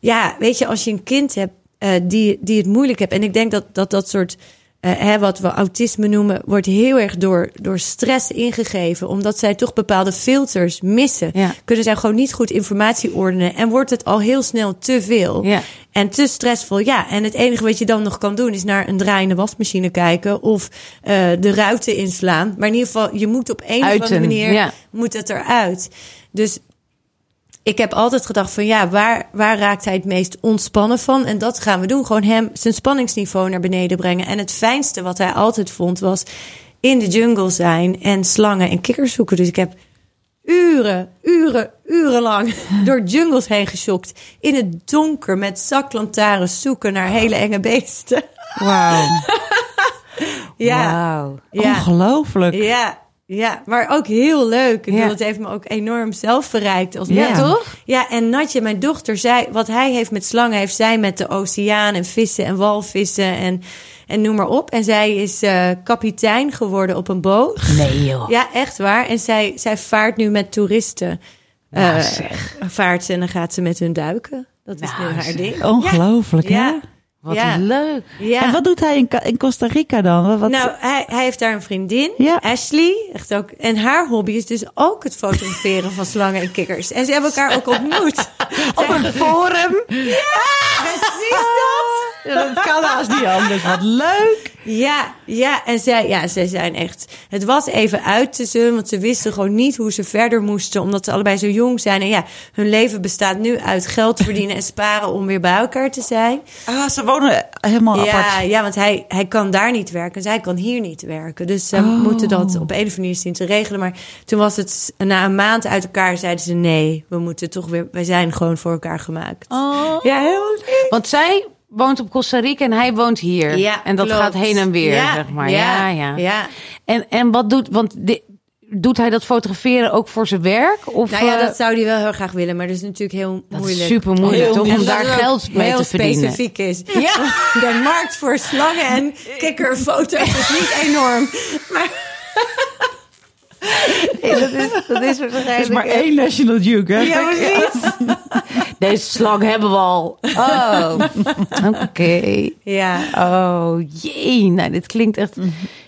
ja, weet je, als je een kind hebt eh, die, die het moeilijk hebt. En ik denk dat dat, dat soort, eh, hè, wat we autisme noemen, wordt heel erg door, door stress ingegeven. Omdat zij toch bepaalde filters missen. Ja. Kunnen zij gewoon niet goed informatie ordenen. En wordt het al heel snel te veel. Ja. En te stressvol, ja. En het enige wat je dan nog kan doen is naar een draaiende wasmachine kijken of eh, de ruiten inslaan. Maar in ieder geval, je moet op een of andere manier ja. moet het eruit. Dus ik heb altijd gedacht van ja, waar, waar raakt hij het meest ontspannen van? En dat gaan we doen. Gewoon hem zijn spanningsniveau naar beneden brengen. En het fijnste wat hij altijd vond was in de jungle zijn en slangen en kikkers zoeken. Dus ik heb uren, uren, urenlang door jungles heen geschokt. In het donker met zaklantaarns zoeken naar hele enge beesten. Wauw. Ja, Wauw. ja. Ongelooflijk. Ja, ja, maar ook heel leuk. Ik Ja. bedoel, het heeft me ook enorm zelf verrijkt. Als Ja, toch? Ja, en Natje, mijn dochter, zei, wat hij heeft met slangen, heeft zij met de oceaan en vissen en walvissen en, en noem maar op. En zij is eh, kapitein geworden op een boot. Nee, joh. Ja, echt waar. En zij, zij vaart nu met toeristen. Nou, Eh, zeg. vaart ze en dan gaat ze met hun duiken. Dat is nu haar zeg. ding. Ongelooflijk, Ja. hè? Wat Ja. leuk. Ja. En wat doet hij in, in Costa Rica dan? Wat, Nou, hij, hij heeft daar een vriendin, Ja. Ashley. Echt ook, en haar hobby is dus ook het fotograferen van slangen en kikkers. En ze hebben elkaar ook ontmoet. Op een forum. Precies dat! Ja, dat kan haast niet anders. Wat leuk. Ja, ja, en zij, ja, zij zijn echt. Het was even uit tussen hun, want ze wisten gewoon niet hoe ze verder moesten, omdat ze allebei zo jong zijn. En ja, hun leven bestaat nu uit geld verdienen en sparen om weer bij elkaar te zijn. Ah, ze wonen helemaal Ja, apart. ja, want hij, hij kan daar niet werken, zij kan hier niet werken. Dus ze moeten dat op een of andere manier zien te regelen. Maar toen was het na een maand uit elkaar, zeiden ze nee, we moeten toch weer, wij zijn gewoon voor elkaar gemaakt. Oh. Ja, heel lief. Want zij woont op Costa Rica en hij woont hier. Ja, en dat klopt. gaat heen en weer, Ja, zeg maar. Ja, ja. ja. En, en wat doet... Want doet hij dat fotograferen ook voor zijn werk? Of, Nou ja, eh, dat zou hij wel heel graag willen, maar dat is natuurlijk heel dat moeilijk. is super moeilijk, Heel toch? Om daar geld mee heel te verdienen. specifiek is. Ja. De markt voor slangen en kikkerfoto's is niet enorm. Maar dat is, dat is Er is maar één National Geographic. ja, precies. Deze slang hebben we al. Oh, oké. Ja. Oh, jee. Nou, dit klinkt echt...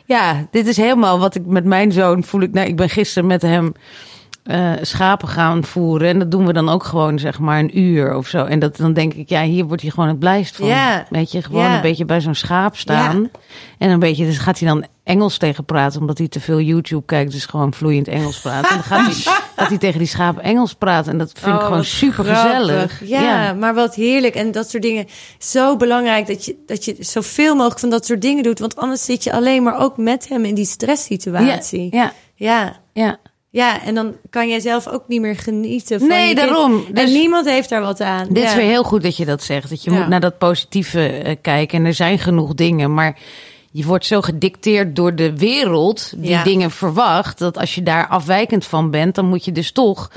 Ja, dit is helemaal wat ik met mijn zoon voel. Ik, nou, ik ben gisteren met hem eh, schapen gaan voeren. En dat doen we dan ook gewoon, zeg maar, een uur of zo. En dat, dan denk ik, ja, hier wordt hij gewoon het blijst van. Weet je, gewoon een beetje bij zo'n schaap staan. En een beetje, dus gaat hij dan Engels tegen praten, omdat hij te veel YouTube kijkt. Dus gewoon vloeiend Engels praten. En dan gaat hij, gaat hij tegen die schaap Engels praten. En dat vind ik Oh, gewoon super grappig. gezellig. Ja, maar wat heerlijk. En dat soort dingen. Zo belangrijk dat je, dat je zoveel mogelijk van dat soort dingen doet. Want anders zit je alleen maar ook met hem in die stresssituatie. ja, Ja. ja. Ja, en dan kan jij zelf ook niet meer genieten van Nee, daarom. En Dus- niemand heeft daar wat aan. Dit ja. is weer heel goed dat je dat zegt. Dat je Ja. moet naar dat positieve eh, kijken. En er zijn genoeg dingen. Maar je wordt zo gedicteerd door de wereld die Ja. dingen verwacht. Dat als je daar afwijkend van bent, dan moet je dus toch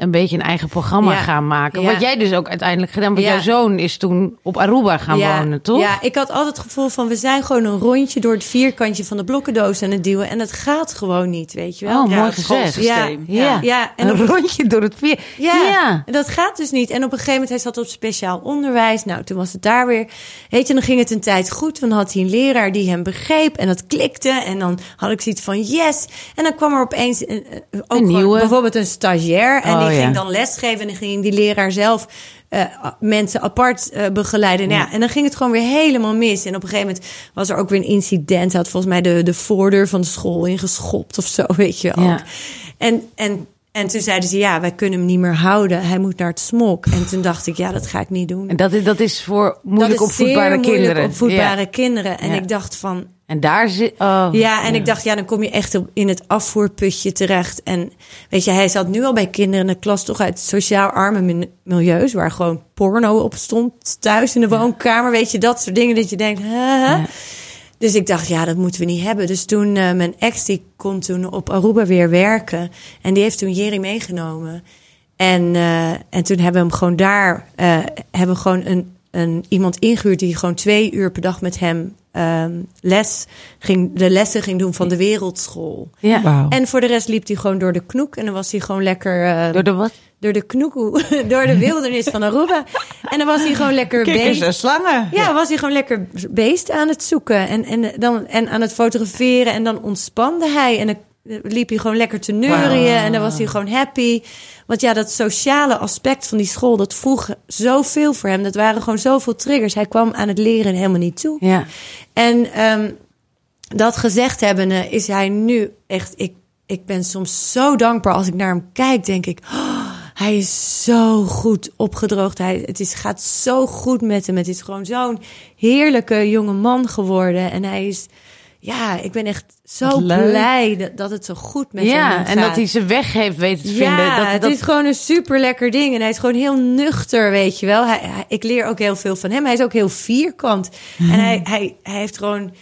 een beetje een eigen programma Ja. gaan maken. Ja. Wat jij dus ook uiteindelijk gedaan. Want Ja. jouw zoon is toen op Aruba gaan ja, wonen, toch? Ja, ik had altijd het gevoel van we zijn gewoon een rondje door het vierkantje van de blokkendoos aan het duwen. En het gaat gewoon niet, weet je wel. Oh, Ja, mooi gezegd. schoolsysteem. Ja. Ja. Ja, en een op- rondje door het vier. Ja, dat gaat dus niet. En op een gegeven moment, hij zat op speciaal onderwijs. Nou, toen was het daar weer. Weet je, dan ging het een tijd goed. Dan had hij een leraar die hem begreep en dat klikte. En dan had ik zoiets van yes. En dan kwam er opeens een, eh, ook Een gewoon nieuwe. bijvoorbeeld een stagiair. En Oh, die ja. ging dan lesgeven. En dan ging die leraar zelf eh, mensen apart eh, begeleiden. Nou ja, en dan ging het gewoon weer helemaal mis. En op een gegeven moment was er ook weer een incident. Hij had volgens mij de, de voordeur van de school ingeschopt of zo, weet je ook. Ja. En, en, en toen zeiden ze, ja, wij kunnen hem niet meer houden. Hij moet naar het smok. En toen dacht ik, ja, dat ga ik niet doen. En dat is, dat is voor moeilijk dat is opvoedbare zeer moeilijk kinderen. opvoedbare Ja. kinderen. En ik dacht van, En daar zit. Oh, ja, en ik dacht, ja, dan kom je echt in het afvoerputje terecht. En weet je, hij zat nu al bij kinderen in de klas toch uit sociaal arme milieus, waar gewoon porno op stond thuis in de woonkamer. Weet je, dat soort dingen dat je denkt? Ja. Dus ik dacht, ja, dat moeten we niet hebben. Dus toen, eh, mijn ex, die kon toen op Aruba weer werken. En die heeft toen Jerry meegenomen. En, eh, en toen hebben we hem gewoon daar, eh, hebben we gewoon een, een, iemand ingehuurd die gewoon twee uur per dag met hem ehm, les ging, de lessen ging doen van de wereldschool. Ja. Wauw. En voor de rest liep hij gewoon door de knoek en dan was hij gewoon lekker eh, Door de wat? door de knoekoe, door de wildernis van Aruba. En dan was hij gewoon lekker Kikkers bezig. en slangen. Ja, was hij gewoon lekker beest aan het zoeken en, en, dan, en aan het fotograferen. En dan ontspande hij en dan liep hij gewoon lekker te neurien. En dan was hij gewoon happy. Want ja, dat sociale aspect van die school, dat vroeg zoveel voor hem. Dat waren gewoon zoveel triggers. Hij kwam aan het leren helemaal niet toe. Ja. En ehm, dat gezegd hebbende is hij nu echt... Ik, ik ben soms zo dankbaar als ik naar hem kijk, denk ik... "Oh, hij is zo goed opgedroogd. Hij, het is, gaat zo goed met hem. Het is gewoon zo'n heerlijke jonge man geworden. En hij is... Ja, ik ben echt zo blij dat, dat het zo goed met hem Ja, gaat. en dat hij zijn weg heeft weten te Ja, vinden. Dat, het dat, is gewoon een super lekker ding. En hij is gewoon heel nuchter, weet je wel. Hij, hij- ik leer ook heel veel van hem. Hij is ook heel vierkant. En hij, hij, hij heeft gewoon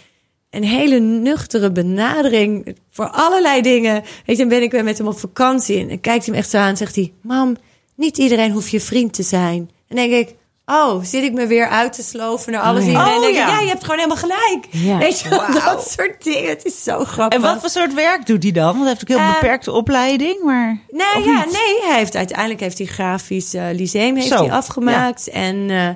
een hele nuchtere benadering voor allerlei dingen. Weet je, dan ben ik weer met hem op vakantie. En dan kijkt hij me echt zo aan en zegt hij... Mam, niet iedereen hoeft je vriend te zijn. En denk ik... Oh, zit ik me weer uit te sloven naar alles? Oh, ja. Oh, ja. ja, je hebt gewoon helemaal gelijk. Ja. Weet je wel, dat soort dingen. Het is zo grappig. En wat voor soort werk doet hij dan? Want hij heeft ook heel Eh, beperkte opleiding, maar... Nou ja, niet? nee, hij heeft uiteindelijk heeft hij grafisch eh, lyceum heeft Zo, hij afgemaakt en eh,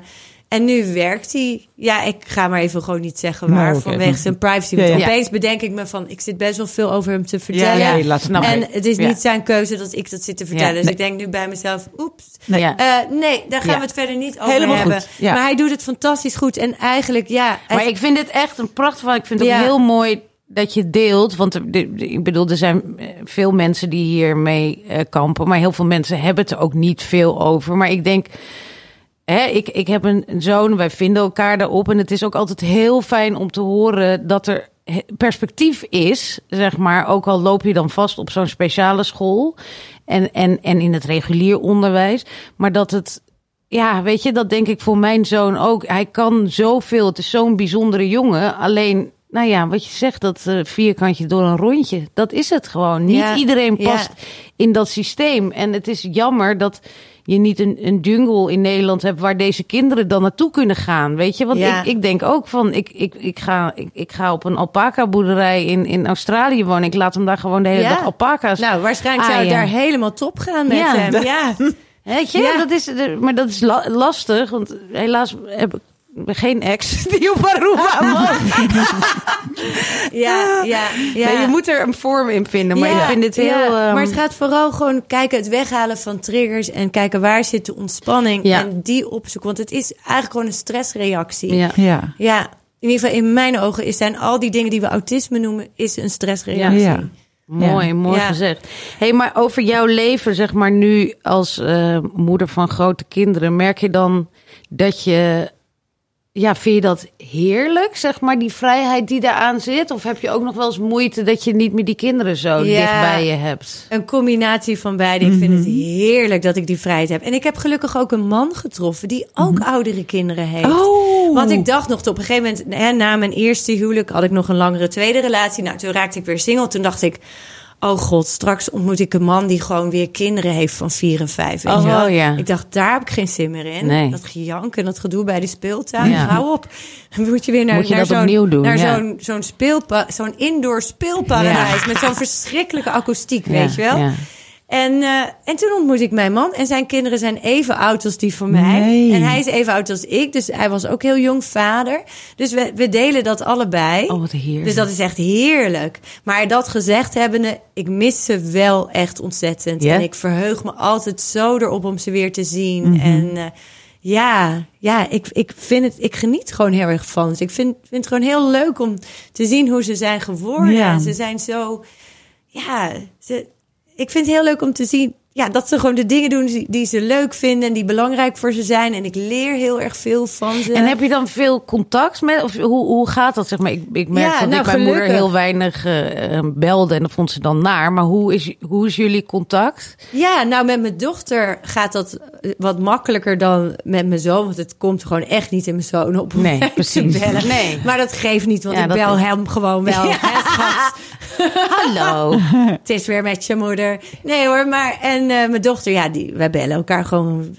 en nu werkt hij. Ja, ik ga maar even gewoon niet zeggen waar Nou, vanwege zijn privacy. Want ja. opeens bedenk ik me van, ik zit best wel veel over hem te vertellen. Ja, laat het nou en maar. het is niet zijn keuze dat ik dat zit te vertellen. Dus nee. ik denk nu bij mezelf, oeps. Nee. Ja. Eh, nee, daar gaan we het verder niet over Helemaal hebben. goed, ja. Maar hij doet het fantastisch goed. En eigenlijk, ja. Maar ik vind dit echt een prachtig van. Ik vind het ook heel mooi dat je deelt. Want ik bedoel, er zijn eh, veel mensen die hiermee eh kampen. Maar heel veel mensen hebben het er ook niet veel over. Maar ik denk. Hè, ik, ik heb een een zoon, wij vinden elkaar daarop. En het is ook altijd heel fijn om te horen dat er perspectief is, zeg maar. Ook al loop je dan vast op zo'n speciale school en, en, en in het regulier onderwijs. Maar dat het, ja, weet je, dat denk ik voor mijn zoon ook. Hij kan zoveel, het is zo'n bijzondere jongen. Alleen, nou ja, wat je zegt, dat eh, vierkantje door een rondje, dat is het gewoon. Niet Ja, iedereen ja. past in dat systeem. En het is jammer dat je niet een, een jungle in Nederland hebt waar deze kinderen dan naartoe kunnen gaan. Weet je, want Ja. ik, ik denk ook van, ik, ik, ik, ga, ik, ik ga op een alpaca boerderij in, in Australië wonen. Ik laat hem daar gewoon de hele Ja. dag alpaca's. nou, waarschijnlijk zou ja. daar helemaal top gaan met Ja. hem. Ja. Weet je, Ja. dat is, maar dat is la- lastig, want helaas heb ik geen ex die op Aruba woont. Ja, ja, ja. Nee, je moet er een vorm in vinden, maar Ja, ik vind het heel... ja. ehm, Maar het gaat vooral gewoon kijken, het weghalen van triggers en kijken waar zit de ontspanning Ja. en die opzoeken. Want het is eigenlijk gewoon een stressreactie. ja. Ja. Ja, in ieder geval in mijn ogen is zijn al die dingen die we autisme noemen, is een stressreactie. Ja. Mooi, mooi Ja. gezegd. hey, maar over jouw leven, zeg maar nu als eh, moeder van grote kinderen, merk je dan dat je ja, vind je dat heerlijk, zeg maar, die vrijheid die daaraan zit? Of heb je ook nog wel eens moeite dat je niet meer die kinderen zo Ja. dicht bij je hebt? Een combinatie van beide. Ik vind het heerlijk dat ik die vrijheid heb. En ik heb gelukkig ook een man getroffen die ook oudere kinderen heeft. Oh. Want ik dacht nog, op een gegeven moment, na mijn eerste huwelijk, had ik nog een langere tweede relatie. Nou, toen raakte ik weer single. Toen dacht ik, oh god, straks ontmoet ik een man die gewoon weer kinderen heeft van vier en vijf. Weet Oh, je wel? ja. Ik dacht, daar heb ik geen zin meer in. Nee. Dat gejank en dat gedoe bij de speeltuin. Ja. Hou op. Dan moet je weer naar, Moet je naar dat zo'n, opnieuw doen, naar ja. zo'n, zo'n speelpa, zo'n indoor speelparadijs met zo'n verschrikkelijke akoestiek, weet je wel? En, eh, en toen ontmoette ik mijn man. En zijn kinderen zijn even oud als die van mij. Nee. En hij is even oud als ik. Dus hij was ook heel jong vader. Dus we, we delen dat allebei. Oh, wat heerlijk. Dus dat is echt heerlijk. Maar dat gezegd hebbende, ik mis ze wel echt ontzettend. En ik verheug me altijd zo erop om ze weer te zien. Mhm. En eh, ja, ja ik, ik, vind het, ik geniet gewoon heel erg van ze. Ik vind, vind het gewoon heel leuk om te zien hoe ze zijn geworden. Ja. Ze zijn zo... Ja, ze, ik vind het heel leuk om te zien ja, dat ze gewoon de dingen doen die, die ze leuk vinden en die belangrijk voor ze zijn. En ik leer heel erg veel van ze. En heb je dan veel contact met, of hoe, hoe gaat dat? Zeg maar, ik, ik merk Ja, dat nou, ik mijn moeder heel weinig eh, belde en dat vond ze dan naar. Maar hoe is, hoe is jullie contact? Ja, nou met mijn dochter gaat dat wat makkelijker dan met mijn zoon. Want het komt gewoon echt niet in mijn zoon op. Nee, precies. Nee. Maar dat geeft niet, want Ja, ik bel is- hem gewoon wel. Hè, schat? Hallo. Het is weer met je moeder. Nee hoor, maar en eh, mijn dochter, ja, die, wij bellen elkaar gewoon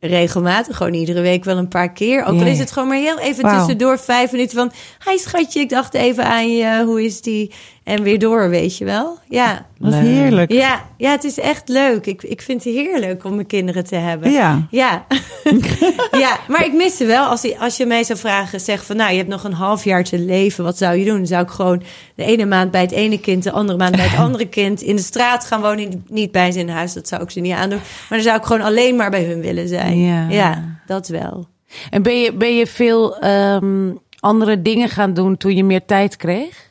regelmatig. Gewoon iedere week wel een paar keer. Ook al is het gewoon maar heel even tussendoor vijf minuten van... Hi schatje, ik dacht even aan je, hoe is die? En weer door, weet je wel? Ja. Wat heerlijk. Ja, ja, het is echt leuk. Ik, ik vind het heerlijk om mijn kinderen te hebben. Ja. Ja. ja, maar ik mis ze wel. Als, je- als je mij zou vragen, zeg van... nou, je hebt nog een half jaar te leven. Wat zou je doen? Dan zou ik gewoon de ene maand bij het ene kind... de andere maand bij het andere kind... in de straat gaan wonen. Niet bij ze in huis, dat zou ik ze niet aandoen. Maar dan zou ik gewoon alleen maar bij hun willen zijn. Ja. dat wel. En ben je, ben je veel ehm, andere dingen gaan doen toen je meer tijd kreeg?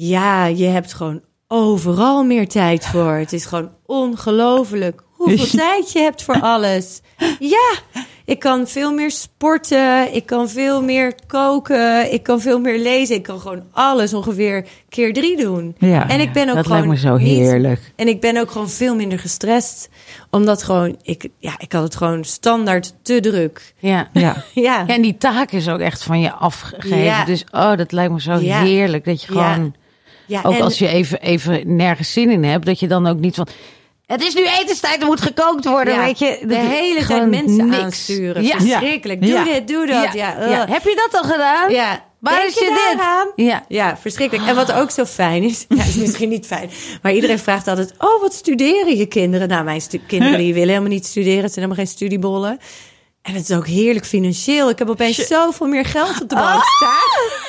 Ja, je hebt gewoon overal meer tijd voor. Het is gewoon ongelooflijk hoeveel tijd je hebt voor alles. Ja, ik kan veel meer sporten. Ik kan veel meer koken. Ik kan veel meer lezen. Ik kan gewoon alles ongeveer keer drie doen. Ja, en ik ben ook dat gewoon lijkt me zo niet- heerlijk. en ik ben ook gewoon veel minder gestrest. Omdat gewoon, ik, ja, ik had het gewoon standaard te druk. Ja. Ja. Ja, Ja, en die taak is ook echt van je afgegeven. Ja. Dus oh, dat lijkt me zo heerlijk. Dat je gewoon, ja ook en- als je even, even nergens zin in hebt, dat je dan ook niet van... Het is nu etenstijd, er moet gekookt worden, Ja, weet je. de hele tijd mensen niks. aansturen. Ja. Verschrikkelijk. Doe Ja. dit, doe dat. Ja. Heb je dat al gedaan? Ja. Waar is je dit? daaraan? Ja. Ja, verschrikkelijk. En wat ook zo fijn is, ja, is misschien niet fijn, maar iedereen vraagt altijd: Oh, wat studeren je kinderen? Nou, mijn kinderen die willen helemaal niet studeren, het zijn helemaal geen studiebollen. En het is ook heerlijk financieel. Ik heb opeens zoveel meer geld op de bank staan.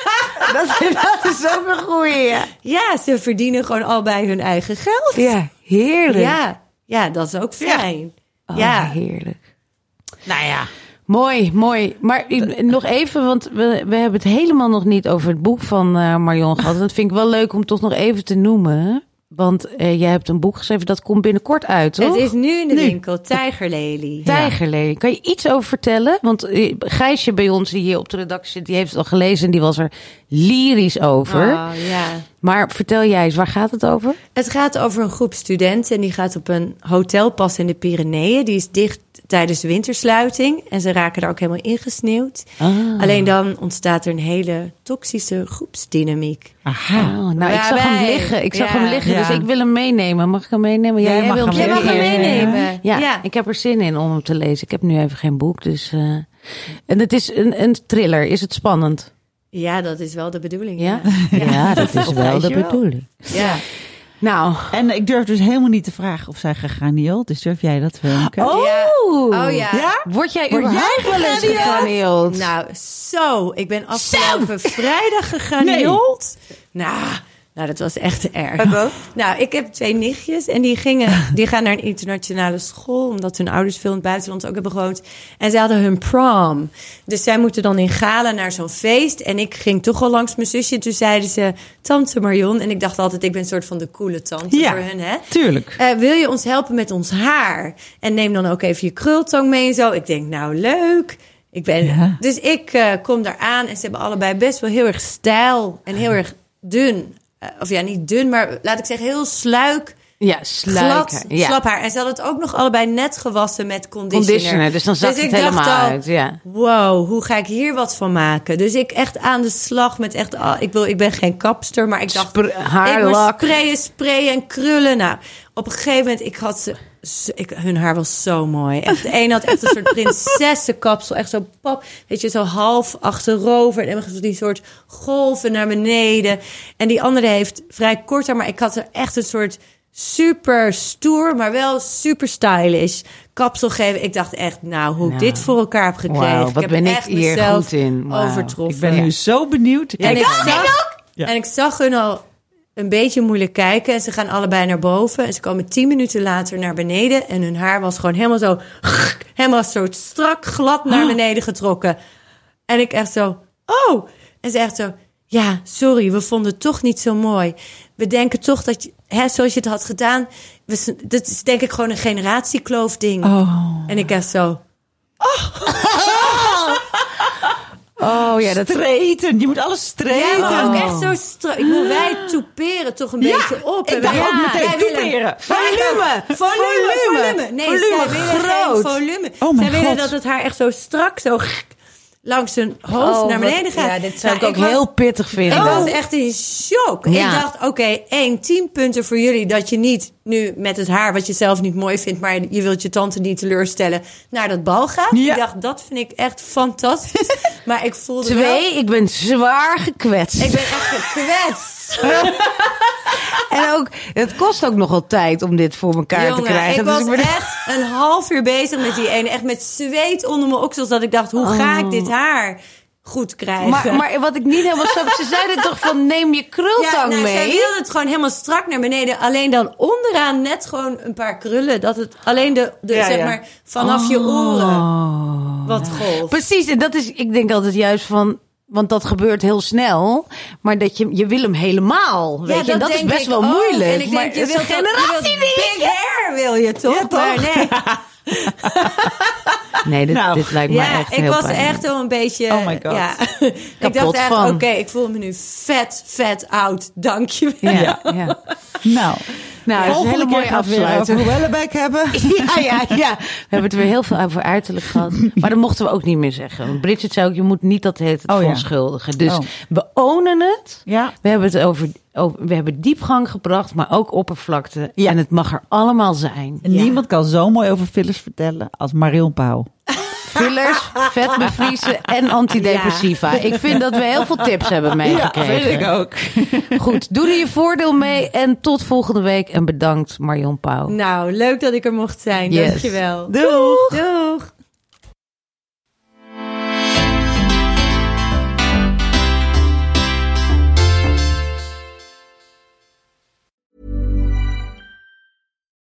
Dat, dat is ook een goeie, ja. Ja, ze verdienen gewoon al bij hun eigen geld. Ja, heerlijk. ja, ja dat is ook fijn. Oh, ja. heerlijk. Nou ja. Mooi, mooi. Maar nog even, want we, we hebben het helemaal nog niet over het boek van eh, Marion gehad. Dat vind ik wel leuk om toch nog even te noemen. Want eh, jij hebt een boek geschreven, dat komt binnenkort uit, toch? Het is nu in de winkel, Tijgerlelie. Tijgerlelie. Kan je iets over vertellen? Want eh, Gijsje bij ons, die hier op de redactie zit, die heeft het al gelezen en die was er lyrisch over. Oh, ja. Maar vertel jij eens, waar gaat het over? Het gaat over een groep studenten en die gaat op een hotel passen in de Pyreneeën. Die is dicht tijdens de wintersluiting en ze raken daar ook helemaal ingesneeuwd. Ah. Alleen dan ontstaat er een hele toxische groepsdynamiek. Aha. Oh, nou, ik zag hem liggen. Ik zag Ja. hem liggen, Ja. dus ik wil hem meenemen. Mag ik hem meenemen? Ja, jij mag wil hem Jij mag hem Ja. meenemen. Ja, Ja. ik heb er zin in om hem te lezen. Ik heb nu even geen boek, dus... eh, En het is een, een thriller. Is het spannend? Ja, dat is wel de bedoeling. Ja? Ja, dat is wel de bedoeling. ja. Nou... En ik durf dus helemaal niet te vragen of zij gegraneeld. Dus durf jij dat, Femke? Oh! Oh ja. Ja? Word jij Word überhaupt jij wel eens? Nou, zo. Ik ben afgelopen vrijdag gegraneeld. Nou, nou, dat was echt erg. Nou, ik heb twee nichtjes en die, gingen, die gaan naar een internationale school... omdat hun ouders veel in het buitenland ook hebben gewoond. En ze hadden hun prom. Dus zij moeten dan in Gala naar zo'n feest. En ik ging toch al langs mijn zusje. Toen zeiden ze, tante Marion. En ik dacht altijd, ik ben een soort van de coole tante Ja. voor hun, hè? Tuurlijk. Eh, wil je ons helpen met ons haar? En neem dan ook even je krultong mee en zo. Ik denk, nou leuk. Ik ben, Ja. Dus ik eh, kom daar aan en ze hebben allebei best wel heel erg stijl en heel erg dun. Eh, of ja, niet dun, maar laat ik zeggen heel sluik, Ja, glad, ja. slap haar. En ze hadden het ook nog allebei net gewassen met conditioner. Conditioner, dus dan zag ik het helemaal al, uit. Ja. Wow, hoe ga ik hier wat van maken? Dus ik echt aan de slag met echt... ah, ik, wil, ik ben geen kapster, maar ik dacht... Spr- ik moet sprayen, sprayen en krullen. Nou, op een gegeven moment, ik had ze... ze- Ik, hun haar was zo mooi. Echt, de ene had echt een soort prinsessenkapsel. Echt zo pap, weet je, zo half achterover. En die soort golven naar beneden. En die andere heeft vrij kort haar, maar ik had er echt een soort super stoer, maar wel super stylish kapsel geven. Ik dacht echt, nou, hoe ik dit voor elkaar heb gekregen. Ik wat heb ben ik echt hier mezelf goed in. Overtroffen. Ik ben Ja. nu zo benieuwd. En ik, zag, Ja. en ik zag hun al een beetje moeilijk kijken. En ze gaan allebei naar boven. En ze komen tien minuten later naar beneden. En hun haar was gewoon helemaal zo... Helemaal zo strak glad naar beneden getrokken. En ik echt zo... Oh! En ze echt zo... Ja, sorry, we vonden het toch niet zo mooi. We denken toch dat je... Hè, zoals je het had gedaan... We, dit is denk ik gewoon een generatiekloof ding. Oh. En ik echt zo... Oh ja, dat Streten. Je moet alles streten. Ja, ook echt zo strak. Ik wil wij toeperen toch een beetje op. ik En dacht wij- ook meteen wij willen- toeperen. Volume, volume, volume. Nee, Volume, zij willen groot. geen volume. Oh mijn zij willen dat het haar echt zo strak, zo langs hun hoofd Oh, naar beneden wat- gaat. Ja, dit zou Nou, ik ook was- heel pittig vinden. Ik was echt in shock. Ja. Ik dacht, oké, één, tien punten voor jullie... dat je niet nu met het haar wat je zelf niet mooi vindt... maar je wilt je tante niet teleurstellen, naar dat bal gaat. Ja. Ik dacht, dat vind ik echt fantastisch. maar ik voelde wel... Twee, ik ben zwaar gekwetst. Ik ben echt gekwetst. En ook, het kost ook nogal tijd om dit voor elkaar te krijgen. ik Dus was ben- echt een half uur bezig met die ene. Echt met zweet onder mijn oksels. Dat ik dacht, hoe ga ik dit haar goed krijgen? Oh. Maar, maar wat ik niet helemaal snap, ze zeiden toch van neem je ja, krultang nou, zij mee? wilde het gewoon helemaal strak naar beneden. Alleen dan onderaan net gewoon een paar krullen. Dat het alleen de, de Ja, zeg ja. maar, vanaf je oren wat golf. Precies, en dat is, ik denk altijd juist van, want dat gebeurt heel snel, maar dat je, je wil hem helemaal, weet je, en dat is best ik wel moeilijk. En ik maar denk, je is wilt je generatieding. Big hair wil je toch? Ja, toch? Nee. Nee, dit, Nou, dit lijkt me Ja, echt ik heel was pijnlijk. echt wel een beetje. Oh my God. Ja. ik dacht Kapot echt, van. oké, ik voel me nu vet, vet oud. Dank je wel. Ja, ja. Nou, Nou, dat is een hele mooie gaan we Wellebeck hebben. Ja, ja, ja. We hebben het weer heel veel over uiterlijk gehad. Maar dat mochten we ook niet meer zeggen. Want Bridget zei ook, je moet niet dat heet het Oh, verontschuldigen. Dus Oh. we ownen het. Ja. We hebben het over, over, we hebben diepgang gebracht, maar ook oppervlakte. En het mag er allemaal zijn. En niemand kan zo mooi over fillers vertellen als Marion Pauw. Fillers, vet bevriezen en antidepressiva. Ik vind dat we heel veel tips hebben meegekregen. ook. Goed, doe er je voordeel mee en tot volgende week. En bedankt Marion Pauw. Nou, leuk dat ik er mocht zijn. Yes. Dankjewel. Doeg. Doeg.